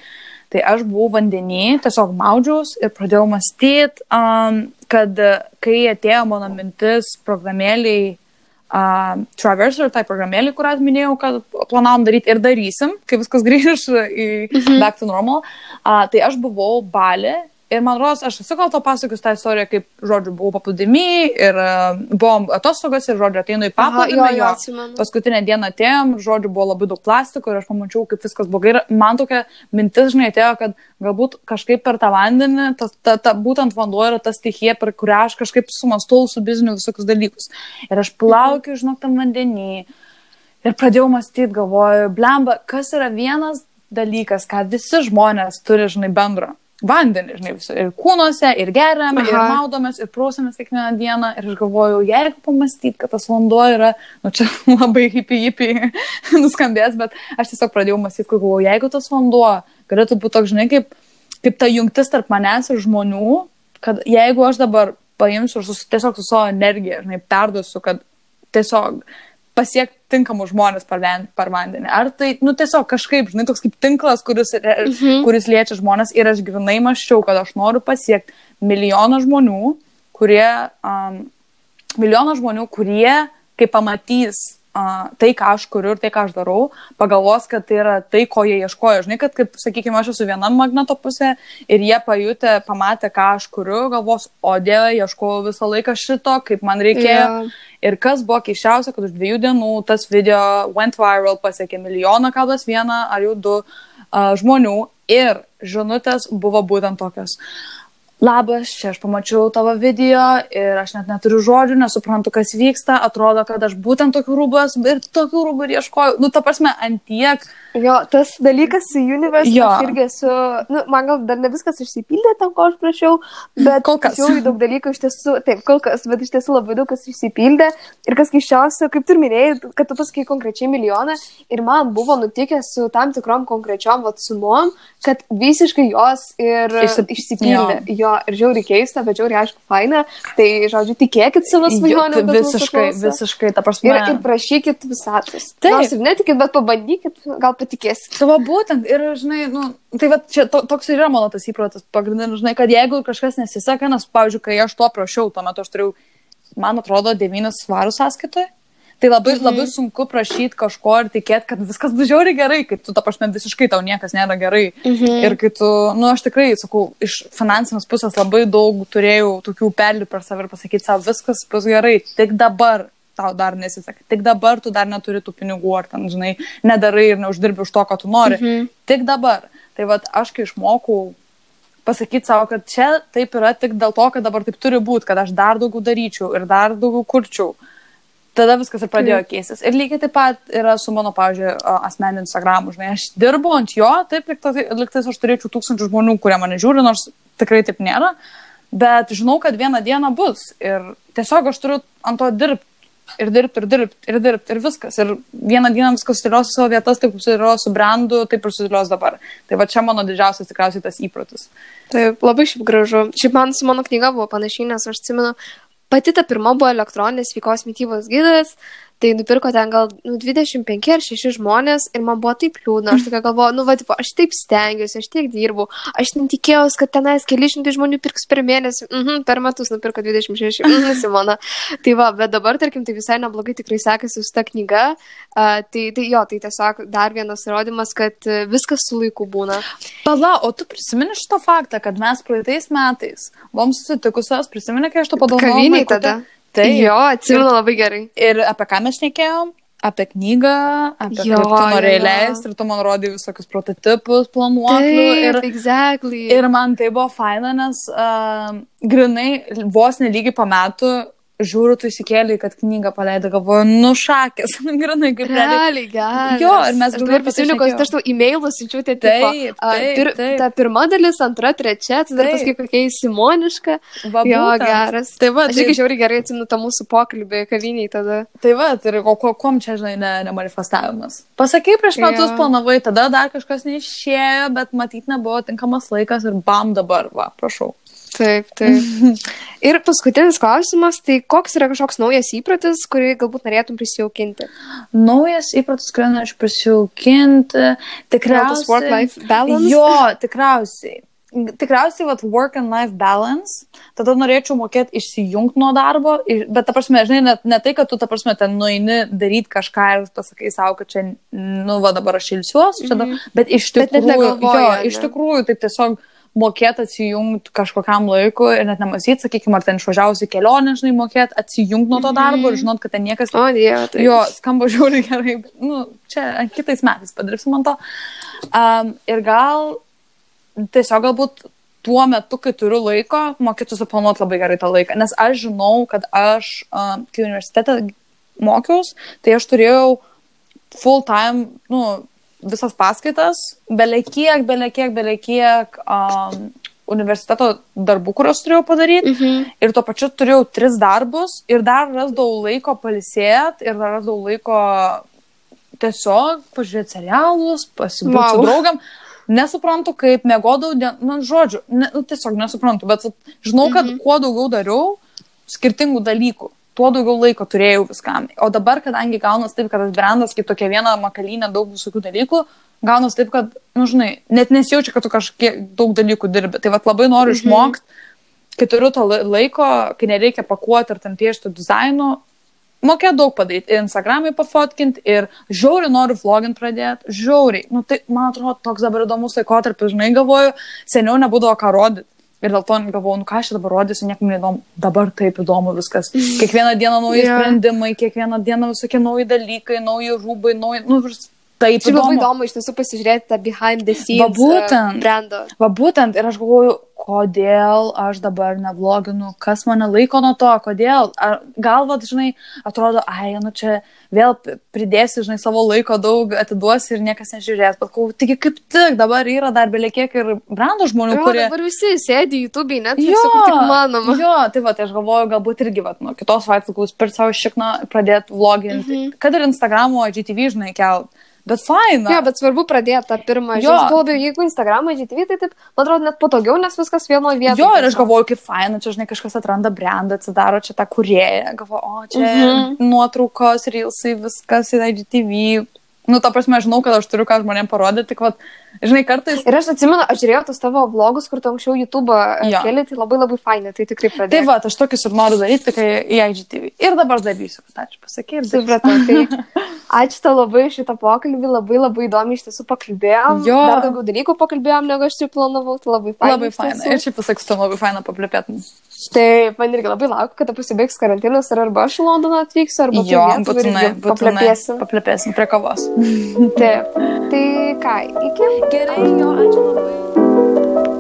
tai aš buvau vandenį, tiesiog maudžiaus ir pradėjau mąstyti, um, kad uh, kai atėjo mano mintis programėliai uh, Traverser, tai programėlį, kurią minėjau, kad planavom daryti ir darysim, kai viskas grįž į Mhm. back to normal, uh, tai aš buvau balė ir man rodos, aš esu gal to pasakius tą istoriją, kaip, žodžiu, buvau paplūdimi ir uh, buvom atostogos ir, žodžiu, ateinu į paplūdimį. jo, jo. Paskutinę dieną atėjom, žodžiu, buvo labai daug plastiko ir aš pamačiau, kaip viskas blogai. Ir man tokia mintis, žinai, atėjo, kad galbūt kažkaip per tą vandenį, ta, ta, ta, būtent vanduo yra ta stichija, per kurią aš kažkaip sumastau su bizniu visokius dalykus. Ir aš plaukiu, žinok, tam vandenį. Ir pradėjau mąstyti, galvoju, blemba, kas yra vienas dalykas, ką visi žmonės turi, žinai, bendro. Vandenį, žinai, visur. Ir kūnuose, ir geriam, ir Aha. maudomės, ir prausiamės kiekvieną dieną. Ir aš galvoju, jeigu pamastyti, kad tas vanduo yra, nu čia labai hipi hipi nuskambės, bet aš tiesiog pradėjau mąstyti, kad galvoju, jeigu tas vanduo galėtų būti toks, žinai, kaip, kaip ta jungtis tarp manęs ir žmonių, kad jeigu aš dabar paimsiu ir sus, tiesiog su savo energija, žinai, perduosiu, kad tiesiog pasiekti tinkamus žmonės per, ven- per vandenį. Ar tai, nu, tiesiog kažkaip, žinai, toks kaip tinklas, kuris, mhm. kuris liečia žmonės ir aš grinai maščiau, kad aš noriu pasiekti milijoną žmonių, kurie, um, milijoną žmonių, kurie, kai pamatys tai, ką aš kuriu ir tai, ką aš darau, pagalvos, kad tai yra tai, ko jie ieškojo. Žinai, kad, kaip, sakykime, aš esu viena magneto pusė ir jie pajutė, pamatė, ką aš kuriu, galvos, o dieve, ieškojau visą laiką šito, kaip man reikėjo. Yeah. Ir kas buvo keiščiausia, kad už dviejų dienų tas video went viral, pasiekė milijoną kablas vieną ar jau du uh, žmonių ir žinutės buvo būtent tokios. Labas, čia aš pamačiau tavo video ir aš net neturiu žodžių, nesuprantu, kas vyksta, atrodo, kad aš būtent tokių rūbas ir tokių rūbų ieškoju. Nu, ta prasme, antiek. Jo, tas dalykas su Universe jo. irgi su, nu, man gal dar ne viskas išsipildė tam, ko aš prašiau, bet kol kas. Jau daug dalykų iš tiesų, taip, kol kas, bet iš tiesų labai daug kas išsipildė. Ir kas keiščiausia, kaip tu minėjai, kad tu pasakai konkrečiai milijoną ir man buvo nutikę su tam tikrom konkrečiom vat, sumom, kad visiškai jos ir Išsip... išsipildė. Jo. jo, ir žiauriai keista, bet žiauriai aišku faina. Tai, žodžiu, tikėkit savo svajonę. Visiškai, visiškai, ta prasme. Ir, ir prašykit visatos. Taip. Nors ir netikit, bet pabandykit, gal patikėsit. Tavo būtent, ir, žinai, nu, tai va, čia to, toks ir yra mano tas įprotis pagrindinis, žinai, kad jeigu kažkas nesiseka, nes, pavyzdžiui, kai aš to prašiau, tuo metu aš turėjau, man atrodo, devynis svarų sąskaitoje. Tai labai, mhm. labai sunku prašyti kažko ir tikėti, kad viskas bus žiauriai gerai, kai tu, ta prasme, visiškai tau niekas nėra gerai. Mhm. Ir kai tu, nu, aš tikrai, sakau, iš finansinės pusės labai daug turėjau tokių perlių per save ir pasakyti savo, viskas bus gerai, tik dabar tau dar nesiseka, tik dabar tu dar neturi tų pinigų, ar ten, žinai, nedarai ir neuždirbi už to, ko tu nori. Mhm. Tik dabar. Tai vad, aš kai išmokau pasakyti savo, kad čia taip yra tik dėl to, kad dabar taip turi būti, kad aš dar daugiau daryčiau ir dar daugiau kurčiau. Mhm tada viskas ir pradėjo mm. keistis. Ir lygiai taip pat yra su mano, pavyzdžiui, asmeniniu Instagramu. Žinai, aš dirbu ant jo, taip, liktais aš turėčiau tūkstančių žmonių, kurie mane žiūri, nors tikrai taip nėra. Bet žinau, kad vieną dieną bus. Ir tiesiog aš turiu ant to dirbti. Ir dirbti, ir dirbti, ir dirbti, ir viskas. Ir vieną dieną viskas sudėlios savo vietas, taip sudėlios su brandu, taip ir sudėlios dabar. Tai va čia mano didžiausias tikriausiai tas įprotis. Taip, labai šiaip gražu. Šiaip man su mano knyga buvo panašiai, nes aš atsimenu, pati ta pirma buvo elektroninės sveikos mytybos gidas, Tai nupirko ten gal nu, 25 ar 6 žmonės ir man buvo taip liūdna. Aš tokia galvoju, nu, va, tipo, aš taip stengiuosi, aš tiek dirbu. Aš ten tikėjausi, kad tenais keli šimtai žmonių pirks per mėnesį. Mhm, per metus nupirko 26. Mhm, Simona. Tai va, bet dabar, tarkim, tai visai neblogai tikrai sekasi su ta knyga. Uh, tai, tai jo, tai tiesiog dar vienas įrodymas, kad viskas su laiku būna. Pala, o tu prisimeni šitą faktą, kad mes praeitais metais buvom susitikusios, prisimeni, kai aš to padovanojau? Kaviniai tada. Tai jo, atsimenu labai gerai. Ir apie ką mes šnekėjom? Apie knygą, apie jo, tu norėjai leisti ir tu man rodai visokius prototipus, planuoklių. Ir, exactly. ir man tai buvo faina, nes uh, grinai vos nelygiai po metų žiūriu, tu įsikėlė, kad knygą paleido, galvoju, nušakęs, grinai kaip realiai. Gerai. Jo, ir mes dabar prisimenu, kad aš tau e-mailus siunčiu, tai taip, taip, taip, pir, taip. ta pirma dalis, antra, trečia, tai dar paskui kokia įsimoniška. Va, jo, būtent. geras. Tai va, aš irgi žiauriai gerai atsimenu tą mūsų pokalbį kaviniai tada. Tai va, tai ko, ko, kom čia, žinai, ne, ne manifestavimas. Pasakai, prieš metus jo. planavai, tada dar kažkas neišėjo, bet matyt nebuvo tinkamas laikas ir bam dabar, va, prašau. Taip, taip. Ir paskutinis klausimas, tai koks yra kažkoks naujas įprotis, kurį galbūt norėtum prisijaukinti? Naujas įprotis, kurį norėčiau prisijaukinti, tikriausiai. Work-life balance? Jo, tikriausiai. Tikriausiai, vat, work and life balance, tada norėčiau mokėti išsijungti nuo darbo, bet, ta prasme, žinai, ne, ne tai, kad tu, ta prasme, ten nueini daryti kažką ir pasakai savo, kad čia, nu, va, dabar aš ilsiuosi, mm -hmm. bet iš tikrųjų, bet jo, iš tikrųjų, taip tiesiog mokėti atsijungti kažkokiam laikui ir net nemastyti, sakykime, ar ten išvažiavusi kelionę, žinai, mokėti atsijungti nuo to darbo mm -hmm. ir žinot, kad ten niekas... O, dieve, tai. Jo, skamba žiūri gerai, bet, nu, čia kitais metais padarysim man to. Um, ir gal tiesiog galbūt tuo metu, kai turiu laiko, mokėti suplanuoti labai gerai tą laiką. Nes aš žinau, kad aš, um, kai universitete mokiaus, tai aš turėjau full time, nu, visas paskaitas, belekiek, belekiek, belekiek um, universiteto darbų, kuriuos turėjau padaryti. Mhm. Ir tuo pačiu turėjau tris darbus ir dar rasdavau laiko palisėti ir dar rasdavau laiko tiesiog pažiūrėti serialus, pasibūti wow. su draugam. Nesuprantu, kaip mėgodavau, nu, žodžiu, ne, nu, tiesiog nesuprantu, bet žinau, kad mhm. kuo daugiau dariau skirtingų dalykų, tuo daugiau laiko turėjau viskam. O dabar, kadangi gaunas taip, kad tas brandas kaip tokia viena makalynė daug visokių dalykų, gaunas taip, kad, nu, žinai, net nesijaučia, kad tu kažkiek daug dalykų dirbi. Tai vad labai noriu mhm. išmokti, kai turiu to laiko, kai nereikia pakuoti ar ten piešti dizainų, mokėjau daug padaryti. Ir Instagram'ai pafotkinti, ir žiauriai noriu vlogint pradėti. Žiauriai. Nu, tai, man atrodo, toks dabar įdomus laikotarpis, žinai, galvoju, seniau nebūdavo ką rodyti. Ir dėl to galvoju, nu ką aš dabar rodysiu, niekam neįdomu. Dabar taip įdomu viskas. Kiekvieną dieną nauji Jo. sprendimai, kiekvieną dieną visokie nauji dalykai, nauji rūbai, nauji, nu, vis- taip Šiaip labai įdomu. įdomu iš tiesų pasižiūrėti tą behind the scenes Va būtent. uh, brandą. Va būtent, ir aš galvoju, kodėl aš dabar nevloginu, kas mane laiko nuo to, kodėl. Ar, gal, va, žinai, atrodo, ai, nu čia vėl pridėsi, žinai, savo laiko daug atiduosi ir niekas nežiūrės. Bet kau, taigi kaip tik dabar yra dar beliekiek ir brandų žmonių, Jo, kurie... dabar visi sėdi YouTube, net Jo, tik manoma. jo, tai va, tai aš galvoju, galbūt irgi, va, nuo kitos gal per savo šikną pradėti vloginti. Mhm. Kad ir Instagramo, GTV, žinai, kelt. Bet faina. Jo, bet svarbu pradėti tą pirmą žingsnį. Tuo labiau, jeigu Instagramą, GTV, tai taip, man atrodo, net patogiau, nes viskas vienoje vietoje. Jo, ir aš galvoju, kaip faina, čia, žinai, kažkas atranda brandą, atsidaro čia tą kurėją, galvoju, o čia Mhm. nuotraukos, reelsai, viskas į IGTV. Nu, ta prasme, žinau, kad aš turiu ką žmonėm parodyti, tik, va, žinai, kartais... Ir aš atsimenu, aš žiūrėjau tus tavo vlogus, kur tu anksčiau YouTube Jo. keli, tai labai labai fainai, tai tikrai Tai pradėjau. va, aš tokius ir noriu daryti, kai į IGTV. Ir dabar darysiu, kad ačiū darysiu. Supratau, tai ačiū tau labai šitą pokalbį, labai labai įdomi iš tiesų pakalbėjom. Jo. Dar daugiau dalykų pakalbėjom, negu aš čia planavau, tai labai faina. Labai iš faina. tiesų. Ir šiaip pasakysiu, labai faina paplėpėtum. Tai man irgi labai laukiu, kada pasibaigs karantinas ir arba aš į Londoną atvyksiu, arba tu Jo, būtinai, būtinai. paplėpėsim. Paplėpėsim prie kavos. Taip. Tai ką, iki? Gerai, jo, ačiū labai.